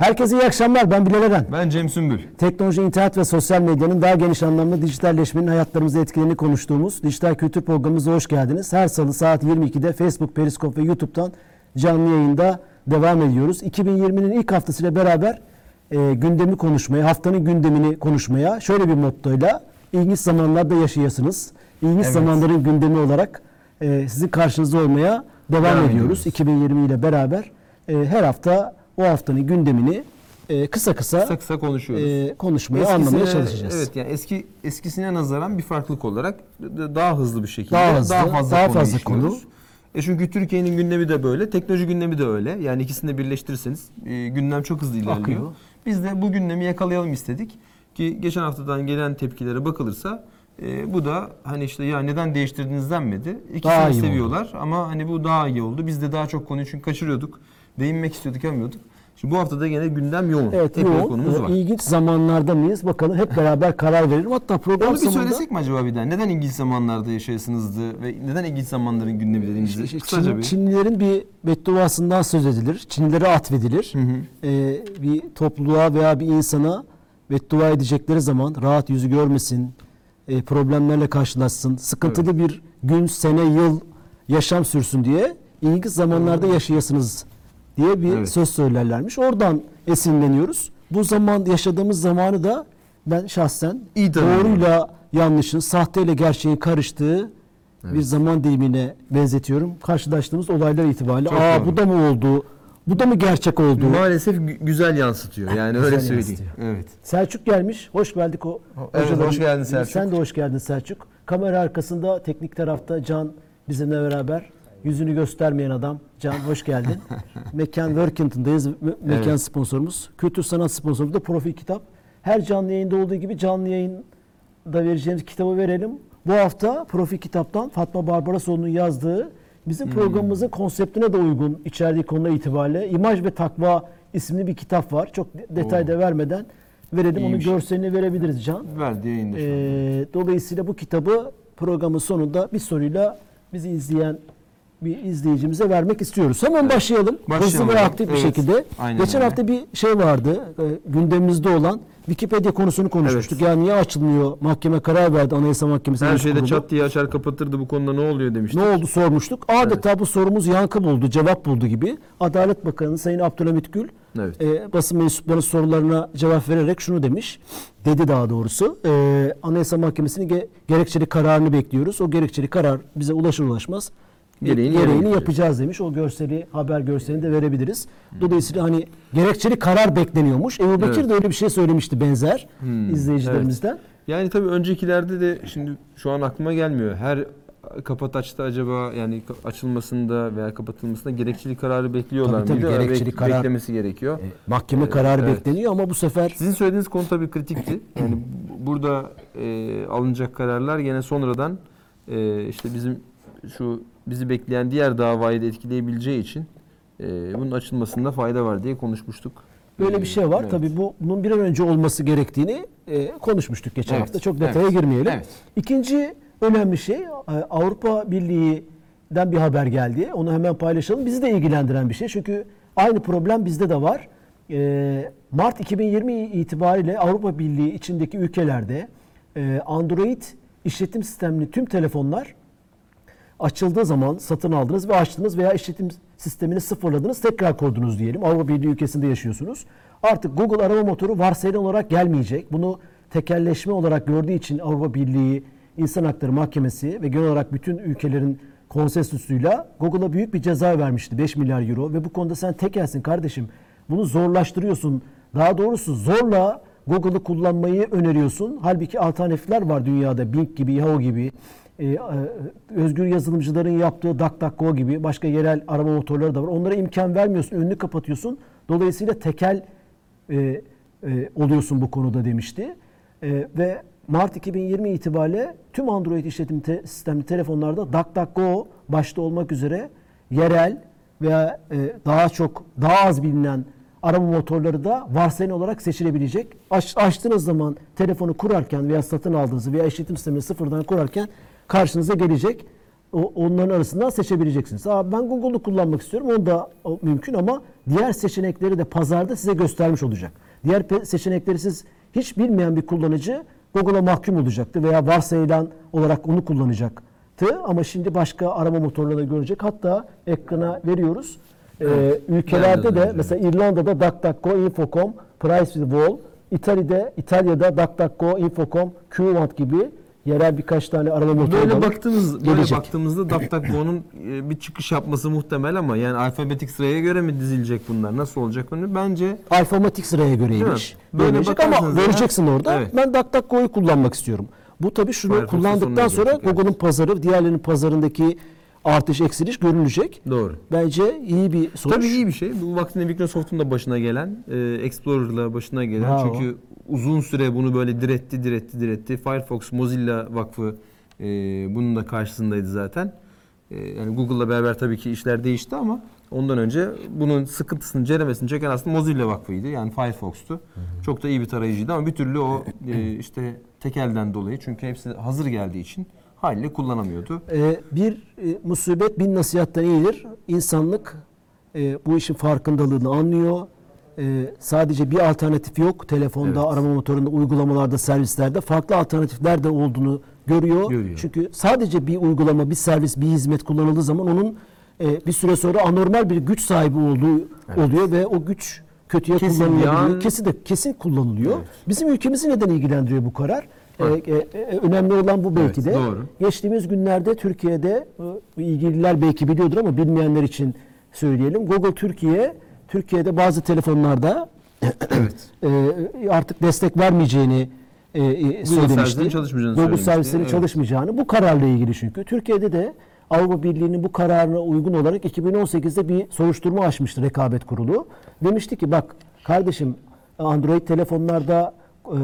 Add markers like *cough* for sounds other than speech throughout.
Herkese iyi akşamlar. Ben Bilal Eren. Ben Cem Sümbül. Teknoloji, internet ve sosyal medyanın daha geniş anlamda dijitalleşmenin hayatlarımıza etkilerini konuştuğumuz Dijital Kültür Programımıza hoş geldiniz. Her salı saat 22'de Facebook, Periskop ve YouTube'dan canlı yayında devam ediyoruz. 2020'nin ilk haftasıyla beraber e, gündemi konuşmaya, haftanın gündemini konuşmaya şöyle bir mottoyla ilginç zamanlarda yaşayasınız. İlginç Evet. zamanların gündemi olarak e, sizin karşınızda olmaya devam, Devam ediyoruz. ediyoruz. 2020 ile beraber e, her hafta o haftanın gündemini e, kısa kısa Kısa kısa konuşuyoruz. e, konuşmaya, anlamaya çalışacağız. Evet yani eski eskisine nazaran bir farklılık olarak daha hızlı bir şekilde Daha hızlı, fazla daha konu fazla konu. E çünkü Türkiye'nin gündemi de böyle, teknoloji gündemi de öyle. Yani ikisini de birleştirirseniz e, gündem çok hızlı ilerliyor. Akıyor. Biz de bu gündemi yakalayalım istedik ki geçen haftadan gelen tepkilere bakılırsa e, bu da hani işte ya neden değiştirdiniz denmedi. İkisini Daha seviyorlar ama hani bu daha iyi oldu. Biz de daha çok konuyu çünkü kaçırıyorduk. Değinmek istiyorduk yapamıyorduk. Şimdi bu haftada gene gündem yoğun. Evet, Epey yoğun. konumuz var. İlginç zamanlarda mıyız? Bakalım hep beraber karar verelim. Hatta program Onu bir sonunda söylesek mi acaba bir daha? Neden ilginç zamanlarda yaşayasınızdı ve neden ilginç zamanların gündemi dediğimizi İşte kısaca Çin- bir... Çinlilerin bir bedduasından söz edilir. Çinlilere atfedilir. Hı hı. Ee, bir topluluğa veya bir insana beddua edecekleri zaman rahat yüzü görmesin, e, problemlerle karşılaşsın, sıkıntılı bir gün, sene, yıl yaşam sürsün diye ilginç zamanlarda yaşayasınız diye bir Evet. söz söylerlermiş. Oradan esinleniyoruz. Bu zaman yaşadığımız zamanı da ben şahsen İyi doğruyla yanlışın, sahteyle gerçeğin karıştığı bir zaman dilimine benzetiyorum. Karşılaştığımız olaylar itibariyle. Çok Aa doğru. bu da mı oldu? Bu da mı gerçek oldu? Maalesef gü- güzel yansıtıyor. Yani öyle Güzel söyleyeyim. yansıtıyor. Evet. Selçuk gelmiş. Hoş geldik o. Evet, hocalarım. hoş geldin Selçuk. Sen de hoş geldin Selçuk. Kamera arkasında teknik tarafta Can bizimle beraber. Yüzünü göstermeyen adam. Can hoş geldin. *laughs* Mekan Workington'dayız. Me- Mekan Evet. sponsorumuz. Kültür sanat sponsorumuz da Profil Kitap. Her canlı yayında olduğu gibi canlı yayında vereceğimiz kitabı verelim. Bu hafta Profil Kitap'tan Fatma Barbarasoğlu'nun yazdığı bizim Hmm. programımızın konseptine de uygun içerdiği konular itibariyle İmaj ve Takva isimli bir kitap var. Çok de- detay da vermeden verelim. İyiymiş. Onun görselini verebiliriz Can. Verdi yayında. Ee, dolayısıyla bu kitabı programın sonunda bir soruyla bizi izleyen bir izleyicimize vermek istiyoruz. Hemen başlayalım. Hızlı Başlayalım ve hocam. aktif bir Evet, şekilde. aynen Geçen öyle. hafta bir şey vardı. e, gündemimizde olan Wikipedia konusunu konuşmuştuk. Evet. Yani niye açılmıyor? Mahkeme karar verdi. Anayasa Mahkemesi. Her şeyde Kurulu. çat diye açar kapatırdı bu konuda ne oluyor demiştik. Ne oldu sormuştuk. Adeta bu sorumuz yankı buldu, cevap buldu gibi. Adalet Bakanı Sayın Abdülhamit Gül Evet. e, basın mensuplarının sorularına cevap vererek şunu demiş. Dedi daha doğrusu. E, Anayasa Mahkemesi'nin ge- gerekçeli kararını bekliyoruz. O gerekçeli karar bize ulaşır ulaşmaz Gereğini gereğini, yapacağız demiş. O görseli, haber görselini de verebiliriz. Dolayısıyla hani gerekçeli karar bekleniyormuş. Ebu Bekir Evet. de öyle bir şey söylemişti benzer Hmm, izleyicilerimizden. Yani tabii öncekilerde de şimdi şu an aklıma gelmiyor. Her kapataçta acaba yani açılmasında veya kapatılmasında gerekçeli kararı bekliyorlar Tabii, tabii, mıydı? Evet, gerekçeli bek- karar- Beklemesi gerekiyor. E, mahkeme Evet, kararı evet. bekleniyor ama bu sefer Sizin söylediğiniz konu tabii kritikti. *clears throat* Yani bu- burada e, alınacak kararlar gene sonradan e, işte bizim şu bizi bekleyen diğer davayı da etkileyebileceği için e, bunun açılmasında fayda var diye konuşmuştuk. Böyle bir şey var. Evet. Tabii bu bunun bir an önce olması gerektiğini e, konuşmuştuk geçen Evet, hafta. Çok detaya evet, girmeyelim. evet. İkinci önemli şey e, Avrupa Birliği'den bir haber geldi. Onu hemen paylaşalım. Bizi de ilgilendiren bir şey. Çünkü aynı problem bizde de var. E, Mart 2020 itibariyle Avrupa Birliği içindeki ülkelerde e, Android işletim sistemli tüm telefonlar açıldığı zaman satın aldınız ve açtınız veya işletim sistemini sıfırladınız tekrar kurdunuz diyelim. Avrupa Birliği ülkesinde yaşıyorsunuz. Artık Google arama motoru varsayılan olarak gelmeyecek. Bunu tekelleşme olarak gördüğü için Avrupa Birliği İnsan Hakları Mahkemesi ve genel olarak bütün ülkelerin konsensüsüyle Google'a büyük bir ceza vermişti 5 milyar euro ve bu konuda sen tekelsin kardeşim. Bunu zorlaştırıyorsun. Daha doğrusu zorla Google'ı kullanmayı öneriyorsun. Halbuki alternatifler var dünyada. Bing gibi, Yahoo gibi, e, e, özgür yazılımcıların yaptığı DuckDuckGo gibi başka yerel arama motorları da var. Onlara imkan vermiyorsun, önünü kapatıyorsun. Dolayısıyla tekel e, e, oluyorsun bu konuda demişti. Ve Mart 2020 itibariyle tüm Android işletim te- sistemli telefonlarda DuckDuckGo başta olmak üzere yerel veya daha çok daha az bilinen arama motorları da varsayılan olarak seçilebilecek. Aç, açtığınız zaman telefonu kurarken veya satın aldığınızı veya işletim sistemini sıfırdan kurarken karşınıza gelecek. o, onların arasından seçebileceksiniz. Aa, ben Google'u kullanmak istiyorum. O da o, mümkün ama diğer seçenekleri de pazarda size göstermiş olacak. Diğer seçenekleri siz hiç bilmeyen bir kullanıcı Google'a mahkum olacaktı veya varsayılan olarak onu kullanacaktı. Ama şimdi başka arama motorlarını görecek. Hatta ekrana veriyoruz. Ee, ülkelerde Nerede de önce? mesela İrlanda'da DuckDuckGo, Infocom, Pricewall, İtalya'da İtalya'da DuckDuckGo, Infocom, Qvant gibi yerel birkaç tane arama motorları Böyle baktığımız böyle gelecek. baktığımızda DuckDuckGo'nun *laughs* e, bir çıkış yapması muhtemel ama yani alfabetik sıraya göre mi dizilecek bunlar? Nasıl olacak onu? Bence alfabetik sıraya göreymiş. mi? Böyle Gelecek ama bakarsanız göreceksin eğer- orada. Evet. Ben DuckDuckGo'yu kullanmak istiyorum. Bu tabii şunu Firefox'un kullandıktan sonuna sonra gelecek, evet. Pazarı, diğerlerinin pazarındaki artış eksiliş görülecek. doğru. Bence iyi bir sonuç. Tabii iyi bir şey. Bu vaktinde Microsoft'un da başına gelen, e, Explorer'la başına gelen. Bravo. Çünkü uzun süre bunu böyle diretti, diretti, diretti. Firefox, Mozilla Vakfı e, bunun da karşısındaydı zaten. E, yani Google'la beraber tabii ki işler değişti ama ondan önce bunun sıkıntısını, ceremesini çeken aslında Mozilla Vakfı'ydı. Yani Firefox'tu. Çok da iyi bir tarayıcıydı ama bir türlü o e, işte tekelden dolayı çünkü hepsi hazır geldiği için haliyle kullanamıyordu. Ee, bir e, musibet bin nasihattan iyidir. İnsanlık e, bu işin farkındalığını anlıyor. E, sadece bir alternatif yok. Telefonda, Evet. arama motorunda, uygulamalarda, servislerde farklı alternatifler de olduğunu görüyor. Görüyor. Çünkü sadece bir uygulama, bir servis, bir hizmet kullanıldığı zaman onun e, bir süre sonra anormal bir güç sahibi olduğu oluyor ve o güç kötüye Kesin kullanılabiliyor. bir an- Kesin de kesin kullanılıyor. Evet. Bizim ülkemizi neden ilgilendiriyor bu karar? E, e, e, önemli olan bu belki Evet, de. doğru. Geçtiğimiz günlerde Türkiye'de e, ilgililer belki biliyordur ama bilmeyenler için söyleyelim. Google Türkiye Türkiye'de bazı telefonlarda Evet. *clears throat* e, artık destek vermeyeceğini e, e, söylemişti. çalışmayacağını Google servislerinin evet. çalışmayacağını bu kararla ilgili çünkü. Türkiye'de de Avrupa Birliği'nin bu kararına uygun olarak 2018'de bir soruşturma açmıştı Rekabet Kurulu. Demişti ki bak kardeşim Android telefonlarda e, e,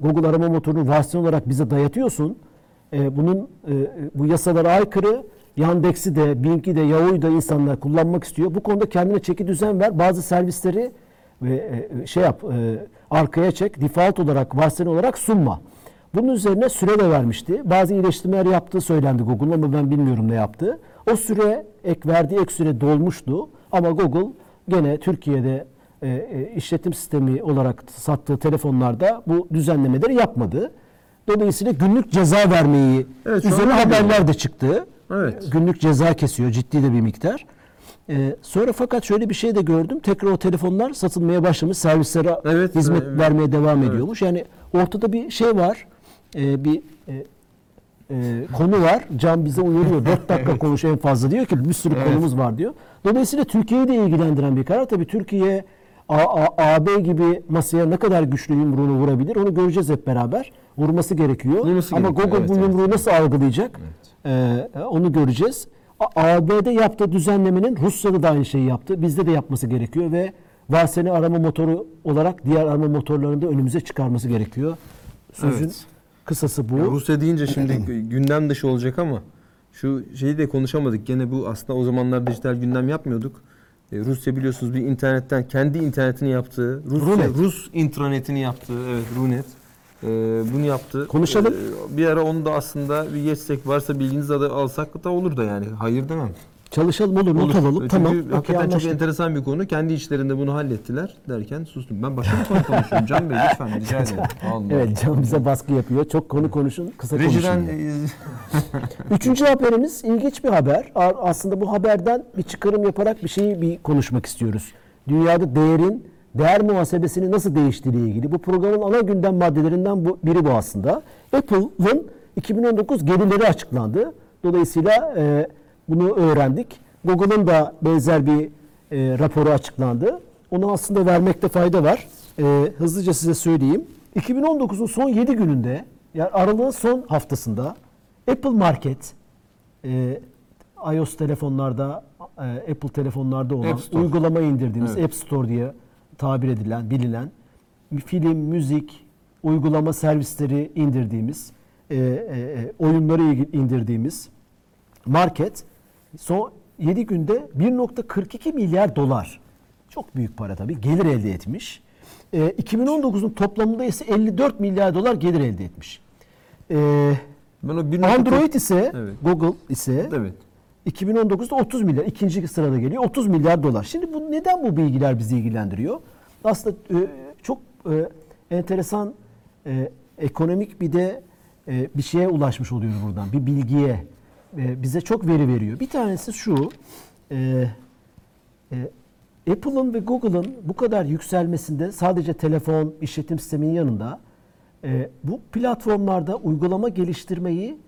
Google arama motorunu versiyon olarak bize dayatıyorsun. E, bunun e, bu yasalara aykırı. Yandex'i de, Bing'i de, Yahoo'yu da insanlar kullanmak istiyor. Bu konuda kendine çeki düzen ver. Bazı servisleri ve e, şey yap, e, arkaya çek. Default olarak, varsayılan olarak sunma. Bunun üzerine süre de vermişti. Bazı iyileştirmeler yaptığı söylendi Google'un ama ben bilmiyorum ne yaptı. O süre, ek verdiği ek süre dolmuştu. Ama Google gene Türkiye'de e, e, işletim sistemi olarak sattığı telefonlarda bu düzenlemeleri yapmadı. Dolayısıyla günlük ceza vermeyi Evet, üzerine haberler de çıktı. Evet. Günlük ceza kesiyor ciddi de bir miktar. Ee, sonra fakat şöyle bir şey de gördüm. Tekrar o telefonlar satılmaya başlamış. Servislere Evet, hizmet evet. vermeye devam Evet. ediyormuş. Yani ortada bir şey var. Ee, bir e, e, konu var. Can bize uyarıyor. 4 *laughs* dakika konuş en fazla diyor ki bir sürü Evet. konumuz var diyor. Dolayısıyla Türkiye'yi de ilgilendiren bir karar. Tabii Türkiye A- A- AB gibi masaya ne kadar güçlü yumruğunu vurabilir onu göreceğiz hep beraber. Vurması gerekiyor. Vurması Ama gerekiyor, Google evet, bu evet. yumruğu nasıl algılayacak? Ee, onu göreceğiz. A- AB'de yaptığı düzenlemenin Rusya'da da aynı şeyi yaptı. Bizde de yapması gerekiyor ve varsayılan arama motoru olarak diğer arama motorlarını da önümüze çıkarması gerekiyor. Sözün Evet. kısası bu. Ya Rusya deyince şimdi *clears throat* gündem dışı olacak ama şu şeyi de konuşamadık. Gene bu aslında o zamanlar dijital gündem yapmıyorduk. E, Rusya biliyorsunuz bir internetten kendi internetini yaptığı, Rusya, Runet. Rus intranetini yaptığı, evet Runet. E, bunu yaptı. Konuşalım. E, bir ara onu da aslında bir geçsek varsa bilginiz adı alsak da olur da yani. Hayır demem. Çalışalım olur, not alalım. Çünkü tamam. okey, hakikaten çok enteresan bir konu. Kendi içlerinde bunu hallettiler derken sustum. Ben başka bir konu konuşuyorum. Can Bey lütfen rica ederim. Evet Can bize baskı yapıyor. Çok konu konuşun, kısa Rejiden konuşun. e, *laughs* Üçüncü haberimiz ilginç bir haber. Aslında bu haberden bir çıkarım yaparak bir şeyi bir konuşmak istiyoruz. Dünyada değerin, değer muhasebesini nasıl değiştiğiyle ilgili. Bu programın ana gündem maddelerinden bu, biri bu aslında. Apple'ın 2019 gelirleri açıklandı. Dolayısıyla e, bunu öğrendik. Google'ın da benzer bir e, raporu açıklandı. Onu aslında vermekte fayda var. E, hızlıca size söyleyeyim. 2019'un son 7 gününde, yani aralığın son haftasında Apple Market, e, iOS telefonlarda, e, Apple telefonlarda olan uygulama indirdiğimiz Evet. App Store diye tabir edilen, bilinen film, müzik, uygulama servisleri indirdiğimiz, e, e, e, oyunları indirdiğimiz market son 7 günde 1.42 milyar dolar. Çok büyük para tabii. Gelir elde etmiş. E, 2019'un toplamında ise 54 milyar dolar gelir elde etmiş. E, ben o Android ise Evet. Google ise Evet. 2019'da 30 milyar. ikinci sırada geliyor. 30 milyar dolar. Şimdi bu neden bu bilgiler bizi ilgilendiriyor? Aslında e, çok e, enteresan e, ekonomik bir de e, bir şeye ulaşmış oluyoruz buradan. Bir bilgiye. E, bize çok veri veriyor. Bir tanesi şu. E, e, Apple'ın ve Google'ın bu kadar yükselmesinde sadece telefon işletim sisteminin yanında e, bu platformlarda uygulama geliştirmeyi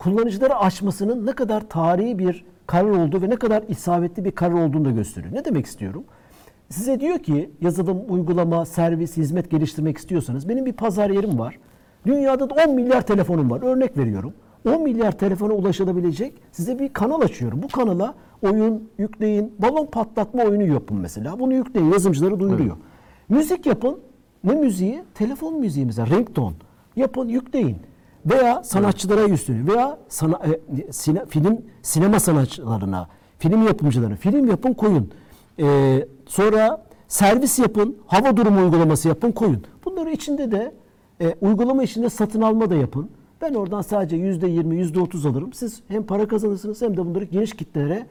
kullanıcılara açmasının ne kadar tarihi bir karar olduğu ve ne kadar isabetli bir karar olduğunu da gösteriyor. Ne demek istiyorum? Size diyor ki yazılım, uygulama, servis, hizmet geliştirmek istiyorsanız benim bir pazar yerim var. Dünyada da 10 milyar telefonum var. Örnek veriyorum. 10 milyar telefona ulaşılabilecek size bir kanal açıyorum. Bu kanala oyun yükleyin, balon patlatma oyunu yapın mesela. Bunu yükleyin, yazımcıları duyuruyor. Müzik yapın. Ne müziği? Telefon müziği mesela, ringtone. Yapın, yükleyin. Veya sanatçılara yüzünü veya sana, e, sine- film sinema sanatçılarına, film yapımcılarına film yapın koyun. E, sonra servis yapın, hava durumu uygulaması yapın koyun. Bunları içinde de e, uygulama içinde satın alma da yapın. Ben oradan sadece yüzde yirmi, yüzde otuz alırım. Siz hem para kazanırsınız hem de bunları geniş kitlelere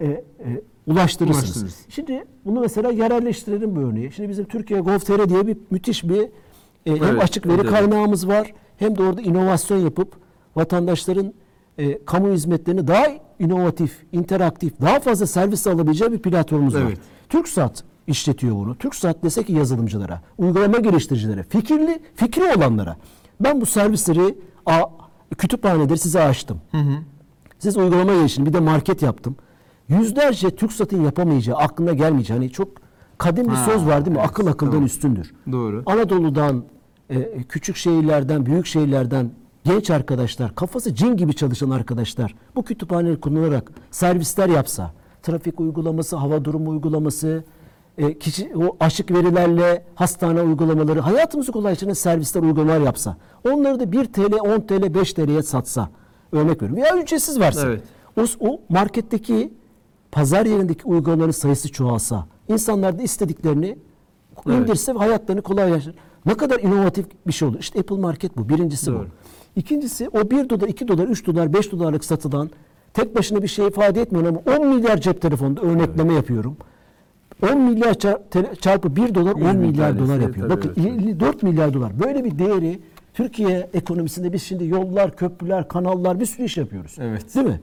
e, e, ulaştırırsınız. Ulaştırırız. Şimdi bunu mesela yerelleştirelim bu örneği. Şimdi bizim Türkiye Gov.tr diye bir müthiş bir e, hem Evet, açık veri evet. kaynağımız var hem de orada inovasyon yapıp vatandaşların e, kamu hizmetlerini daha inovatif, interaktif, daha fazla servis alabileceği bir platformumuz var. Evet. TürkSat işletiyor bunu. TürkSat dese ki yazılımcılara, uygulama geliştiricilere, fikirli, fikri olanlara. Ben bu servisleri a, kütüphanedir size açtım. Siz uygulama geliştirin. Bir de market yaptım. Yüzlerce TürkSat'ın yapamayacağı, aklına gelmeyeceği. Hani çok kadim bir Ha, söz var değil mi? evet, Akıl akıldan tamam. üstündür. Doğru. Anadolu'dan, e, küçük şehirlerden, büyük şehirlerden genç arkadaşlar, kafası cin gibi çalışan arkadaşlar bu kütüphaneleri kullanarak servisler yapsa, trafik uygulaması, hava durumu uygulaması, e, kişi o aşık verilerle hastane uygulamaları, hayatımızı kolaylaştıran servisler, uygulamalar yapsa, onları da 1 TL, 10 TL, 5 TL'ye satsa, örnek veriyorum. Veya ücretsiz verse. Evet. O, o marketteki pazar yerindeki uygulamaların sayısı çoğalsa, insanlar da istediklerini Evet. indirse ve hayatlarını kolaylaştırır. Ne kadar inovatif bir şey olur. İşte Apple Market bu. Birincisi Doğru. bu. İkincisi o 1 dolar, 2 dolar, 3 dolar, 5 dolarlık satılan tek başına bir şey ifade etmiyor ama 10 milyar cep telefonunda örnekleme yapıyorum. 10 milyar çarpı 1 dolar 10 Yüz bin milyar dolar yapıyor. tabii, Bakın evet. 54 milyar dolar. Böyle bir değeri Türkiye ekonomisinde biz şimdi yollar, köprüler, kanallar bir sürü iş yapıyoruz. Evet. Değil mi?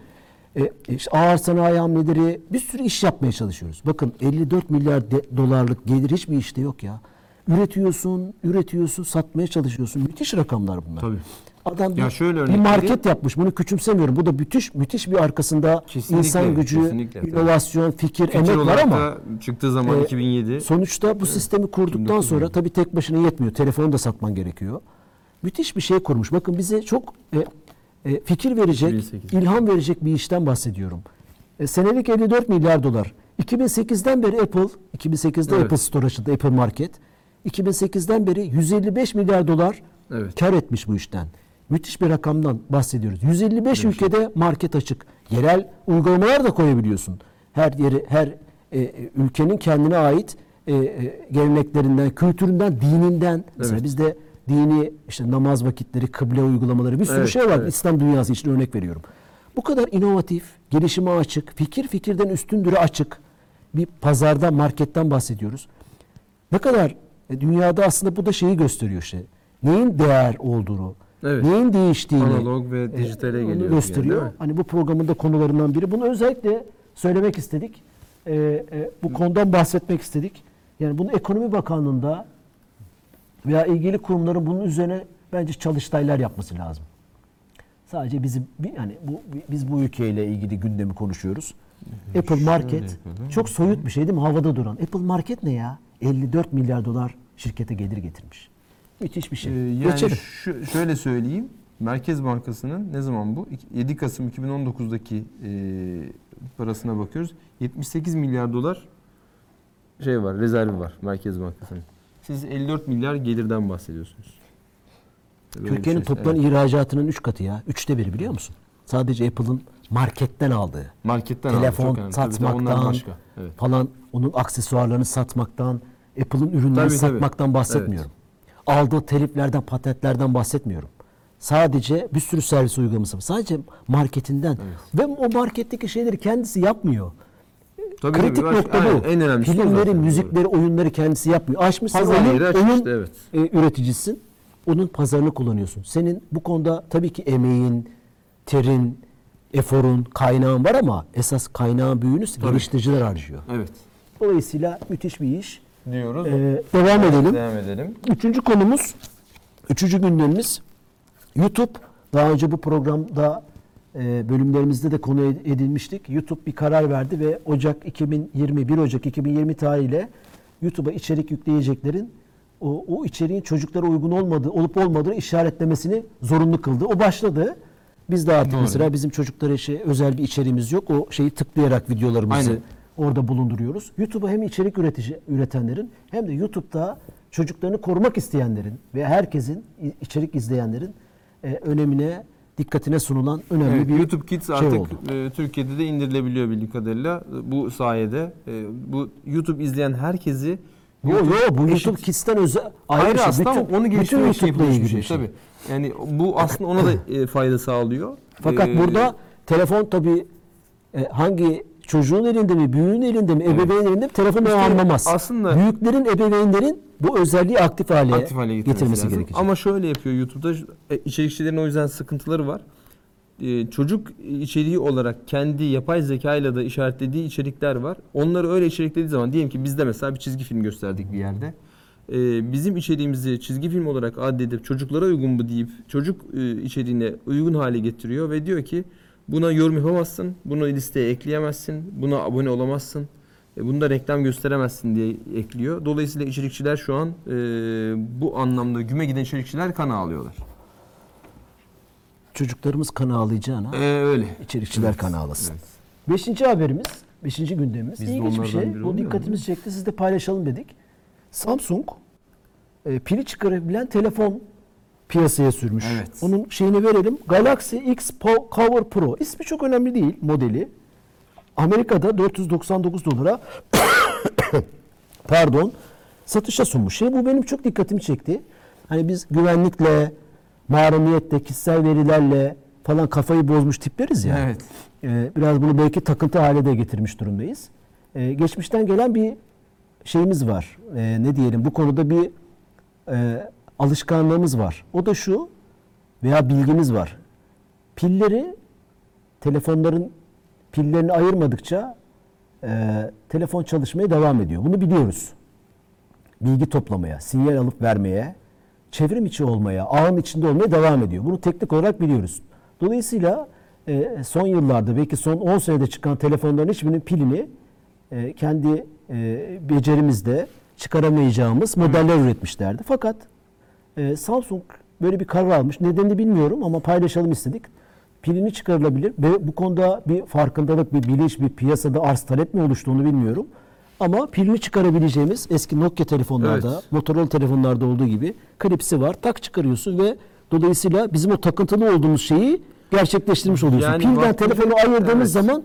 E, işte ağır sanayi hamleleri bir sürü iş yapmaya çalışıyoruz. Bakın 54 milyar de- dolarlık gelir hiçbir işte yok ya. Üretiyorsun, üretiyorsun, satmaya çalışıyorsun. Müthiş rakamlar bunlar. Tabii. Adam Ya bir, şöyle bir market vereyim. yapmış. Bunu küçümsemiyorum. Bu da müthiş müthiş bir arkasında Kesinlikle, insan gücü, kesinlikle, tabii. inovasyon, fikir, Fikir emek var ama çıktığı zaman e, 2007 Sonuçta bu sistemi kurduktan 1900 sonra tabii tek başına yetmiyor. Telefonu da satman gerekiyor. Müthiş bir şey kurmuş. Bakın bize çok e, e, fikir verecek, 2008. ilham verecek bir işten bahsediyorum. E, senelik 54 milyar dolar. 2008'den beri Apple, 2008'de Evet. Apple Store açıldı, Apple Market. 2008'den beri 155 milyar dolar Evet. kar etmiş bu işten. Müthiş bir rakamdan bahsediyoruz. 155 şey. ülkede market açık. Yerel uygulamalar da koyabiliyorsun. Her yeri, her e, e, ülkenin kendine ait e, e, geleneklerinden, kültüründen, dininden. Mesela Evet. bizde dini işte namaz vakitleri, kıble uygulamaları bir sürü Evet, şey var. evet. İslam dünyası için örnek veriyorum. Bu kadar inovatif, gelişime açık, fikir fikirden üstündüre açık bir pazarda, marketten bahsediyoruz. Ne kadar e, dünyada aslında bu da şeyi gösteriyor işte. Neyin değer olduğunu, Evet. neyin değiştiğini Analog ve e, dijitale onu geliyor gösteriyor. yani, hani bu programın da konularından biri. Bunu özellikle söylemek istedik. E, e, bu konudan bahsetmek istedik. Yani bunu Ekonomi Bakanlığı'nda veya ilgili kurumların bunun üzerine bence çalıştaylar yapması lazım. Sadece bizim yani bu biz bu ülkeyle ilgili gündemi konuşuyoruz. Apple Market yapalım. çok soyut bir şey değil mi? Havada duran. Apple Market ne ya? 54 milyar dolar şirkete gelir getirmiş. Müthiş bir Ee, şey. yani Geçelim. şu- şöyle söyleyeyim. Merkez Bankası'nın ne zaman bu? İki- 7 Kasım 2019'daki e, parasına bakıyoruz. 78 milyar dolar şey var, rezervi var Merkez Bankası'nın. Siz 54 milyar gelirden bahsediyorsunuz. Türkiye'nin şey. toplam Evet. ihracatının 3 katı ya. Üçte biri biliyor musun? Sadece Apple'ın marketten aldığı. marketten telefon çok önemli. Tabii de onlar satmaktan başka. Evet. falan onun aksesuarlarını satmaktan, Apple'ın ürünlerini Tabii, tabii. satmaktan bahsetmiyorum. Aldığı teliflerden, patentlerden bahsetmiyorum. sadece bir sürü servis uygulaması var. Sadece marketinden. Ve o marketteki şeyleri kendisi yapmıyor. Tabii, Kritik tabii, nokta aynen, bu. En Filmleri, zaten. müzikleri, oyunları kendisi yapmıyor. Açmışsın Pazar oyun, yeri açmış oyun işte, evet. e, üreticisin. Onun pazarını kullanıyorsun. Senin bu konuda tabii ki emeğin, terin, eforun, kaynağın var ama esas kaynağın büyüğünü geliştiriciler harcıyor. Evet. Dolayısıyla müthiş bir iş. Diyoruz. Ee, devam edelim. Devam edelim. Üçüncü konumuz, üçüncü gündemimiz YouTube. Daha önce bu programda e, bölümlerimizde de konu ed- edilmiştik. YouTube bir karar verdi ve Ocak 2020, 1 Ocak 2020 tarihiyle YouTube'a içerik yükleyeceklerin o, o içeriğin çocuklara uygun olmadığı, olup olmadığını işaretlemesini zorunlu kıldı. O başladı. Biz de artık Doğru. mesela bizim çocuklara şey, özel bir içeriğimiz yok. O şeyi tıklayarak videolarımızı Aynen. orada bulunduruyoruz. YouTube'a hem içerik üretici üretenlerin hem de YouTube'da çocuklarını korumak isteyenlerin ve herkesin içerik izleyenlerin e, önemine dikkatine sunulan önemli Evet, bir YouTube Kids şey artık oldu. e, Türkiye'de de indirilebiliyor bildiğim kadarıyla. Bu sayede e, bu YouTube izleyen herkesi Yo yo bu YouTube Kids'ten özel ayrı Ayrı şey. aslında Bütün- onu geliştirmek için yapılmış bir ilgili şey. Tabii. Yani bu aslında ona da e, fayda sağlıyor. Fakat Ee, burada telefon tabii e, hangi çocuğun elinde mi, büyüğün elinde mi, ebeveyn elinde mi telefonu o İşte anlamaz. aslında- Büyüklerin, ebeveynlerin bu özelliği aktif hale, aktif hale getirmesi, getirmesi gerekecek. Ama şöyle yapıyor YouTube'da e, içerikçilerin o yüzden sıkıntıları var. E, çocuk içeriği olarak kendi yapay zeka ile de işaretlediği içerikler var. Onları öyle içeriklediği zaman diyelim ki bizde mesela bir çizgi film gösterdik bir yerde. E, bizim içeriğimizi çizgi film olarak addedip çocuklara uygun mu deyip çocuk e, içeriğine uygun hale getiriyor ve diyor ki buna yorum yapamazsın, bunu listeye ekleyemezsin, buna abone olamazsın. E, Bunda reklam gösteremezsin diye ekliyor. Dolayısıyla içerikçiler şu an e, bu anlamda güme giden içerikçiler kan ağlıyorlar. Çocuklarımız kan ağlayacağına E, öyle. içerikçiler kan ağlasın. Evet. Beşinci haberimiz, beşinci gündemimiz. Biz İlginç bir şey. Bu dikkatimizi çekti. Siz de paylaşalım dedik. Samsung e, pili çıkarabilen telefon piyasaya sürmüş. Evet. Onun şeyini verelim. Galaxy X Po- Cover Pro. İsmi çok önemli değil modeli. Amerika'da 499 dolara *coughs* pardon satışa sunmuş. Şey bu benim çok dikkatimi çekti. Hani biz güvenlikle, mahremiyetle, kişisel verilerle falan kafayı bozmuş tipleriz ya. Evet. Ee, biraz bunu belki takıntı hale de getirmiş durumdayız. Ee, geçmişten gelen bir şeyimiz var. Ee, ne diyelim bu konuda bir e, alışkanlığımız var. O da şu veya bilgimiz var. Pilleri telefonların pillerini ayırmadıkça e, telefon çalışmaya devam ediyor. Bunu biliyoruz. Bilgi toplamaya, sinyal alıp vermeye, çevrim içi olmaya, ağın içinde olmaya devam ediyor. Bunu teknik olarak biliyoruz. Dolayısıyla e, son yıllarda belki son 10 senede çıkan telefonların hiçbirinin pilini e, kendi e, becerimizde çıkaramayacağımız modeller üretmişlerdi. Fakat e, Samsung böyle bir karar almış. Nedenini bilmiyorum ama paylaşalım istedik. Pilini çıkarılabilir ve bu konuda bir farkındalık, bir bilinç, bir piyasada arz talep mi oluştu onu bilmiyorum. Ama pilini çıkarabileceğimiz eski Nokia telefonlarda, Evet. Motorola telefonlarda olduğu gibi klipsi var. Tak çıkarıyorsun ve dolayısıyla bizim o takıntılı olduğumuz şeyi gerçekleştirmiş oluyorsun. Yani Pilden vaktinde- telefonu ayırdığımız Evet. zaman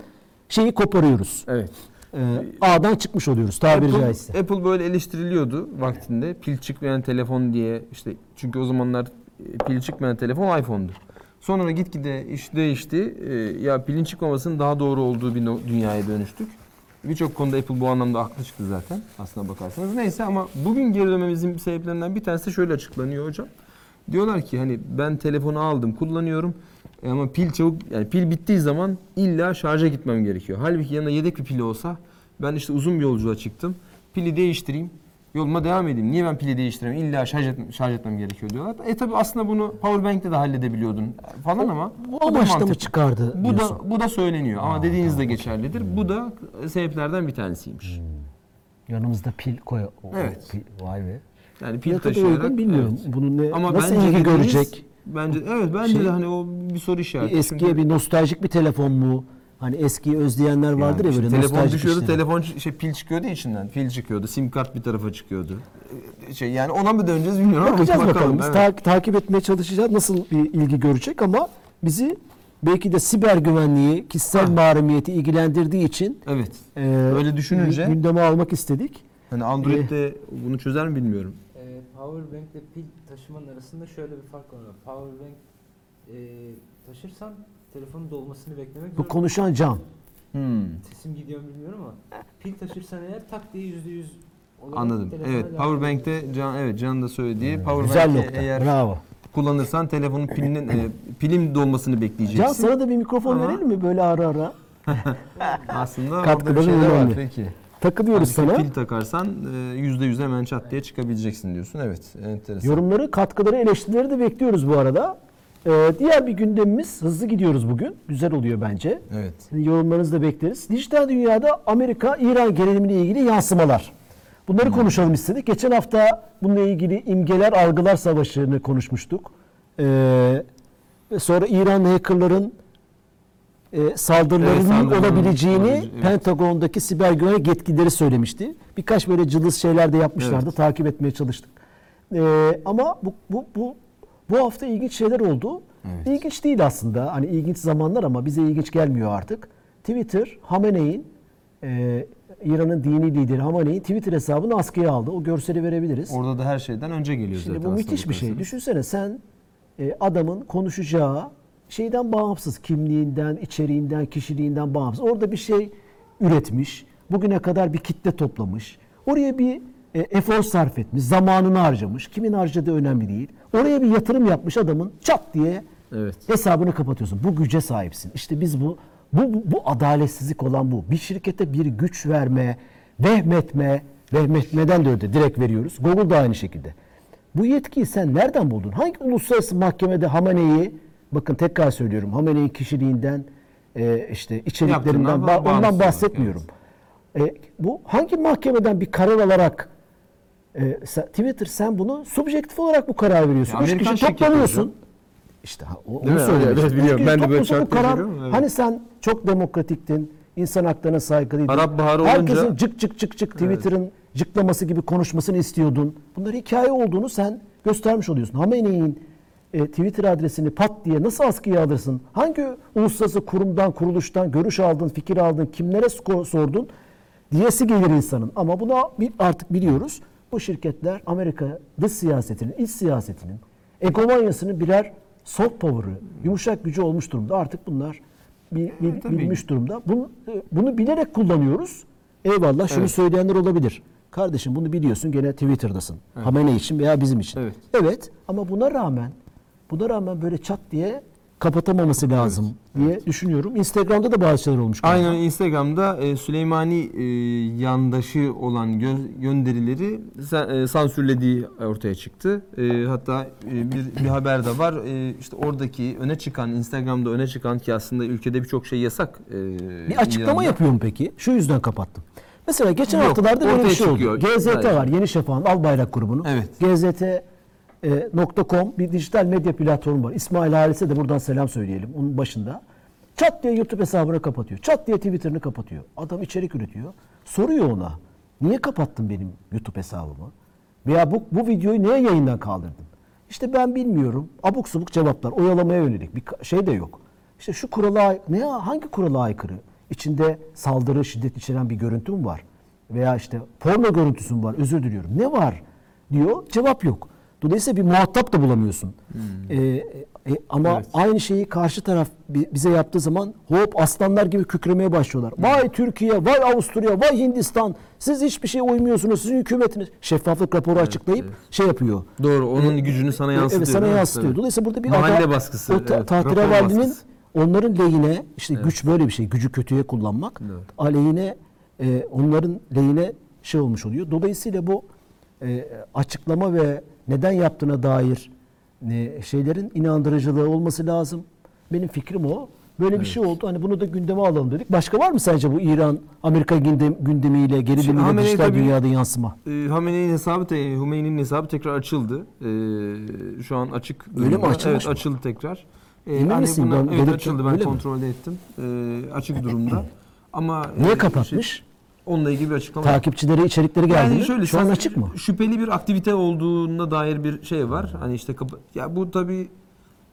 şeyi koparıyoruz. Evet. Ee, ağdan çıkmış oluyoruz tabiri Apple, caizse. Apple böyle eleştiriliyordu vaktinde. Pil çıkmayan telefon diye işte çünkü o zamanlar e, pil çıkmayan telefon iPhone'du. Sonra gitgide iş değişti. E, Ya pilin çıkmamasının daha doğru olduğu bir dünyaya dönüştük. Birçok konuda Apple bu anlamda haklı çıktı zaten aslına bakarsanız. Neyse ama bugün geri dönmemizin sebeplerinden bir tanesi şöyle açıklanıyor hocam. Diyorlar ki hani ben telefonu aldım kullanıyorum ama pil çabuk yani pil bittiği zaman illa şarja gitmem gerekiyor. Halbuki yanında yedek bir pili olsa ben işte uzun bir yolculuğa çıktım. Pili değiştireyim. Yoluma devam edeyim. Niye ben pili değiştireyim? İlla şarj, et, şarj etmem gerekiyor diyorlar. E tabi aslında bunu powerbank'le de halledebiliyordun falan ama Bu bu amaçla mı çıkardı Bu diyorsun? da bu da söyleniyor ama dediğiniz de geçerlidir. Bu da sebeplerden bir tanesiymiş. Yanımızda pil koy. o- Evet. pil- vay be. Yani pil Fiyatı taşıyarak uygun bilmiyorum. evet. Bunun ne, Ama nasıl bence ilgi görecek? Bence evet bence Şey- de hani o bir soru işareti. Eskiye Çünkü- bir nostaljik bir telefon mu? Hani eskiyi özleyenler vardır ya işte böyle telefon düşüyordu, işler. telefon şey pil çıkıyordu içinden. Pil çıkıyordu, sim kart bir tarafa çıkıyordu. Ee, Şey yani ona mı döneceğiz bilmiyorum ama Bakacağız bakalım. Biz evet. ta- takip etmeye çalışacağız. Nasıl bir ilgi görecek ama bizi belki de siber güvenliği, kişisel Ha. mahremiyeti ilgilendirdiği için Evet. e, Öyle düşününce- gü- gündeme almak istedik. Hani Android'de bunu çözer mi bilmiyorum. Powerbank ile pil taşımanın arasında şöyle bir fark var. Powerbank e, taşırsam telefonun dolmasını beklemek Bu zorunda. konuşan Can. Hmm. Sesim gidiyor mu bilmiyorum ama pil taşırsan eğer tak diye yüzde yüz olarak Anladım. telefona Evet, devam Powerbank'te Can evet Can'ın da söylediği Powerbank'te Güzel nokta. eğer Bravo. kullanırsan telefonun pilinin e, pilin dolmasını bekleyeceksin. Can sana da bir mikrofon Ama- verelim mi böyle ara ara? *laughs* Aslında orada bir şeyler var. Peki. Takılıyoruz Halbuki sana. Pil takarsan e, yüzde yüz hemen çat diye çıkabileceksin diyorsun. Evet, enteresan. Yorumları, katkıları, eleştirileri de bekliyoruz bu arada. Ee, diğer bir gündemimiz hızlı gidiyoruz bugün. Güzel oluyor bence. Evet. Yorumlarınızı da bekleriz. Dijital dünyada Amerika-İran gerilimine ilgili yansımalar. Bunları konuşalım istedik. Geçen hafta bununla ilgili imgeler, algılar savaşını konuşmuştuk. Ee, sonra İran hackerların e, saldırılarının Evet, saldırıların olabileceğini olabileceği. Pentagon'daki siber güvenlik yetkilileri söylemişti. Birkaç böyle cılız şeyler de yapmışlardı. Evet. Takip etmeye çalıştık. Ee, ama bu, bu, bu, bu hafta ilginç şeyler oldu. Evet. İlginç değil aslında. Hani ilginç zamanlar ama bize ilginç gelmiyor artık. Twitter, Hamene'in e, İran'ın dini lideri Hamene'in Twitter hesabını askıya aldı. O görseli verebiliriz. Orada da her şeyden önce geliyor Şimdi zaten. bu müthiş bir şey. Düşünsene sen e, adamın konuşacağı şeyden bağımsız, kimliğinden, içeriğinden, kişiliğinden bağımsız. Orada bir şey üretmiş. Bugüne kadar bir kitle toplamış. Oraya bir e, efor sarf etmiş, zamanını harcamış. Kimin harcadığı önemli değil. Oraya bir yatırım yapmış adamın çat diye Evet. hesabını kapatıyorsun. Bu güce sahipsin. İşte biz bu bu, bu, bu adaletsizlik olan bu. Bir şirkete bir güç verme, vehmetme, vehmetmeden de öde direkt veriyoruz. Google da aynı şekilde. Bu yetkiyi sen nereden buldun? Hangi uluslararası mahkemede Hamane'yi, bakın tekrar söylüyorum, Hamane'nin kişiliğinden, e, işte içeriklerinden, ba- ondan bahsetmiyorum. E, bu hangi mahkemeden bir karar alarak e, Twitter sen bunu subjektif olarak bu karar veriyorsun. Ya Üç Amerikan kişi toplanıyorsun. İşte ha, o, onu söylüyorum. Evet, biliyorum. Ben de böyle şartları karar- evet. Hani sen çok demokratiktin, insan haklarına saygılıydın. Arap Baharı Herkesin olunca- cık cık cık cık Twitter'ın cıklaması gibi konuşmasını istiyordun. Bunlar hikaye olduğunu sen göstermiş oluyorsun. Hamene'nin e, Twitter adresini pat diye nasıl askıya alırsın? Hangi uluslararası kurumdan, kuruluştan görüş aldın, fikir aldın, kimlere sordun? Diyesi gelir insanın. Ama bunu artık biliyoruz. Bu şirketler Amerika dış siyasetinin, iç siyasetinin, egomanyasının birer soft power'ı, yumuşak gücü olmuş durumda. Artık bunlar bil- bil- tabii. bilmiş durumda. Bunu, e, bunu bilerek kullanıyoruz. Eyvallah şunu Evet. söyleyenler olabilir. Kardeşim bunu biliyorsun gene Twitter'dasın. Hamene için veya bizim için. Evet. Evet ama buna rağmen buna rağmen böyle çat diye kapatamaması lazım diye düşünüyorum. Instagram'da da bazı şeyler olmuş. galiba. Aynen Instagram'da e, Süleymani e, yandaşı olan gö- gönderileri e, sansürlediği ortaya çıktı. E, hatta e, bir, bir haber de var. E, işte oradaki öne çıkan Instagram'da öne çıkan ki aslında ülkede birçok şey yasak. e, Bir açıklama İran'da. yapıyor mu peki? Şu yüzden kapattım. Mesela geçen Yok, haftalarda böyle bir şey oldu. çıkıyor. GZT Sadece. var. Yeni Şafak'ın Albayrak grubunun. Evet. GZT.com bir dijital medya platformu var. İsmail Halis'e de buradan selam söyleyelim. Onun başında. Çat diye YouTube hesabını kapatıyor. Çat diye Twitter'ını kapatıyor. Adam içerik üretiyor. Soruyor ona. Niye kapattın benim YouTube hesabımı? Veya bu, bu videoyu niye yayından kaldırdın? İşte ben bilmiyorum. Abuk subuk cevaplar. Oyalamaya yönelik bir şey de yok. İşte şu kurala ne hangi kurala aykırı? İçinde saldırı, şiddet içeren bir görüntü mü var? Veya işte porno görüntüsü mü var? Özür diliyorum. Ne var? diyor. Cevap yok. Dolayısıyla bir muhatap da bulamıyorsun. Ee, e, ama Hmm. Evet. aynı şeyi karşı taraf bi- bize yaptığı zaman hop aslanlar gibi kükremeye başlıyorlar. Vay Türkiye, vay Avusturya, vay Hindistan. Siz hiçbir şeye uymuyorsunuz. Sizin hükümetiniz şeffaflık raporu açıklayıp şey yapıyor. Doğru. Onun gücünü sana Evet, yansıtıyor. Evet sana yansıtıyor. Tabii. Dolayısıyla burada bir Mahalle ada- baskısı, O ta- evet, baskısı. onların lehine işte güç böyle bir şey. Gücü kötüye kullanmak. Evet. Aleyhine e, onların lehine şey olmuş oluyor. Dolayısıyla bu e, açıklama ve neden yaptığına dair e, şeylerin inandırıcılığı olması lazım. Benim fikrim o. Böyle bir şey oldu. Hani bunu da gündeme alalım dedik. Başka var mı sence bu İran Amerika gündem, gündemiyle gerilimiyle Hamenei dijital tabii- dünyada yansıma? E, Hamene'nin hesabı te, Hümeyni'nin hesabı tekrar açıldı. E, şu an açık. Öyle mi? Açılmış Evet mı? açıldı tekrar. E, Emin hani misin? buna- Ben evet açıldı. Ben Öyle mi? kontrol ettim. E, açık durumda. *clears throat* Ama e, Niye şey- kapatmış? Onunla ilgili bir açıklama. yok. Takipçileri, içerikleri geldi Yani mi? şöyle Şu an açık mı? Şüpheli bir aktivite olduğuna dair bir şey var. Hani işte kapa- ya bu tabii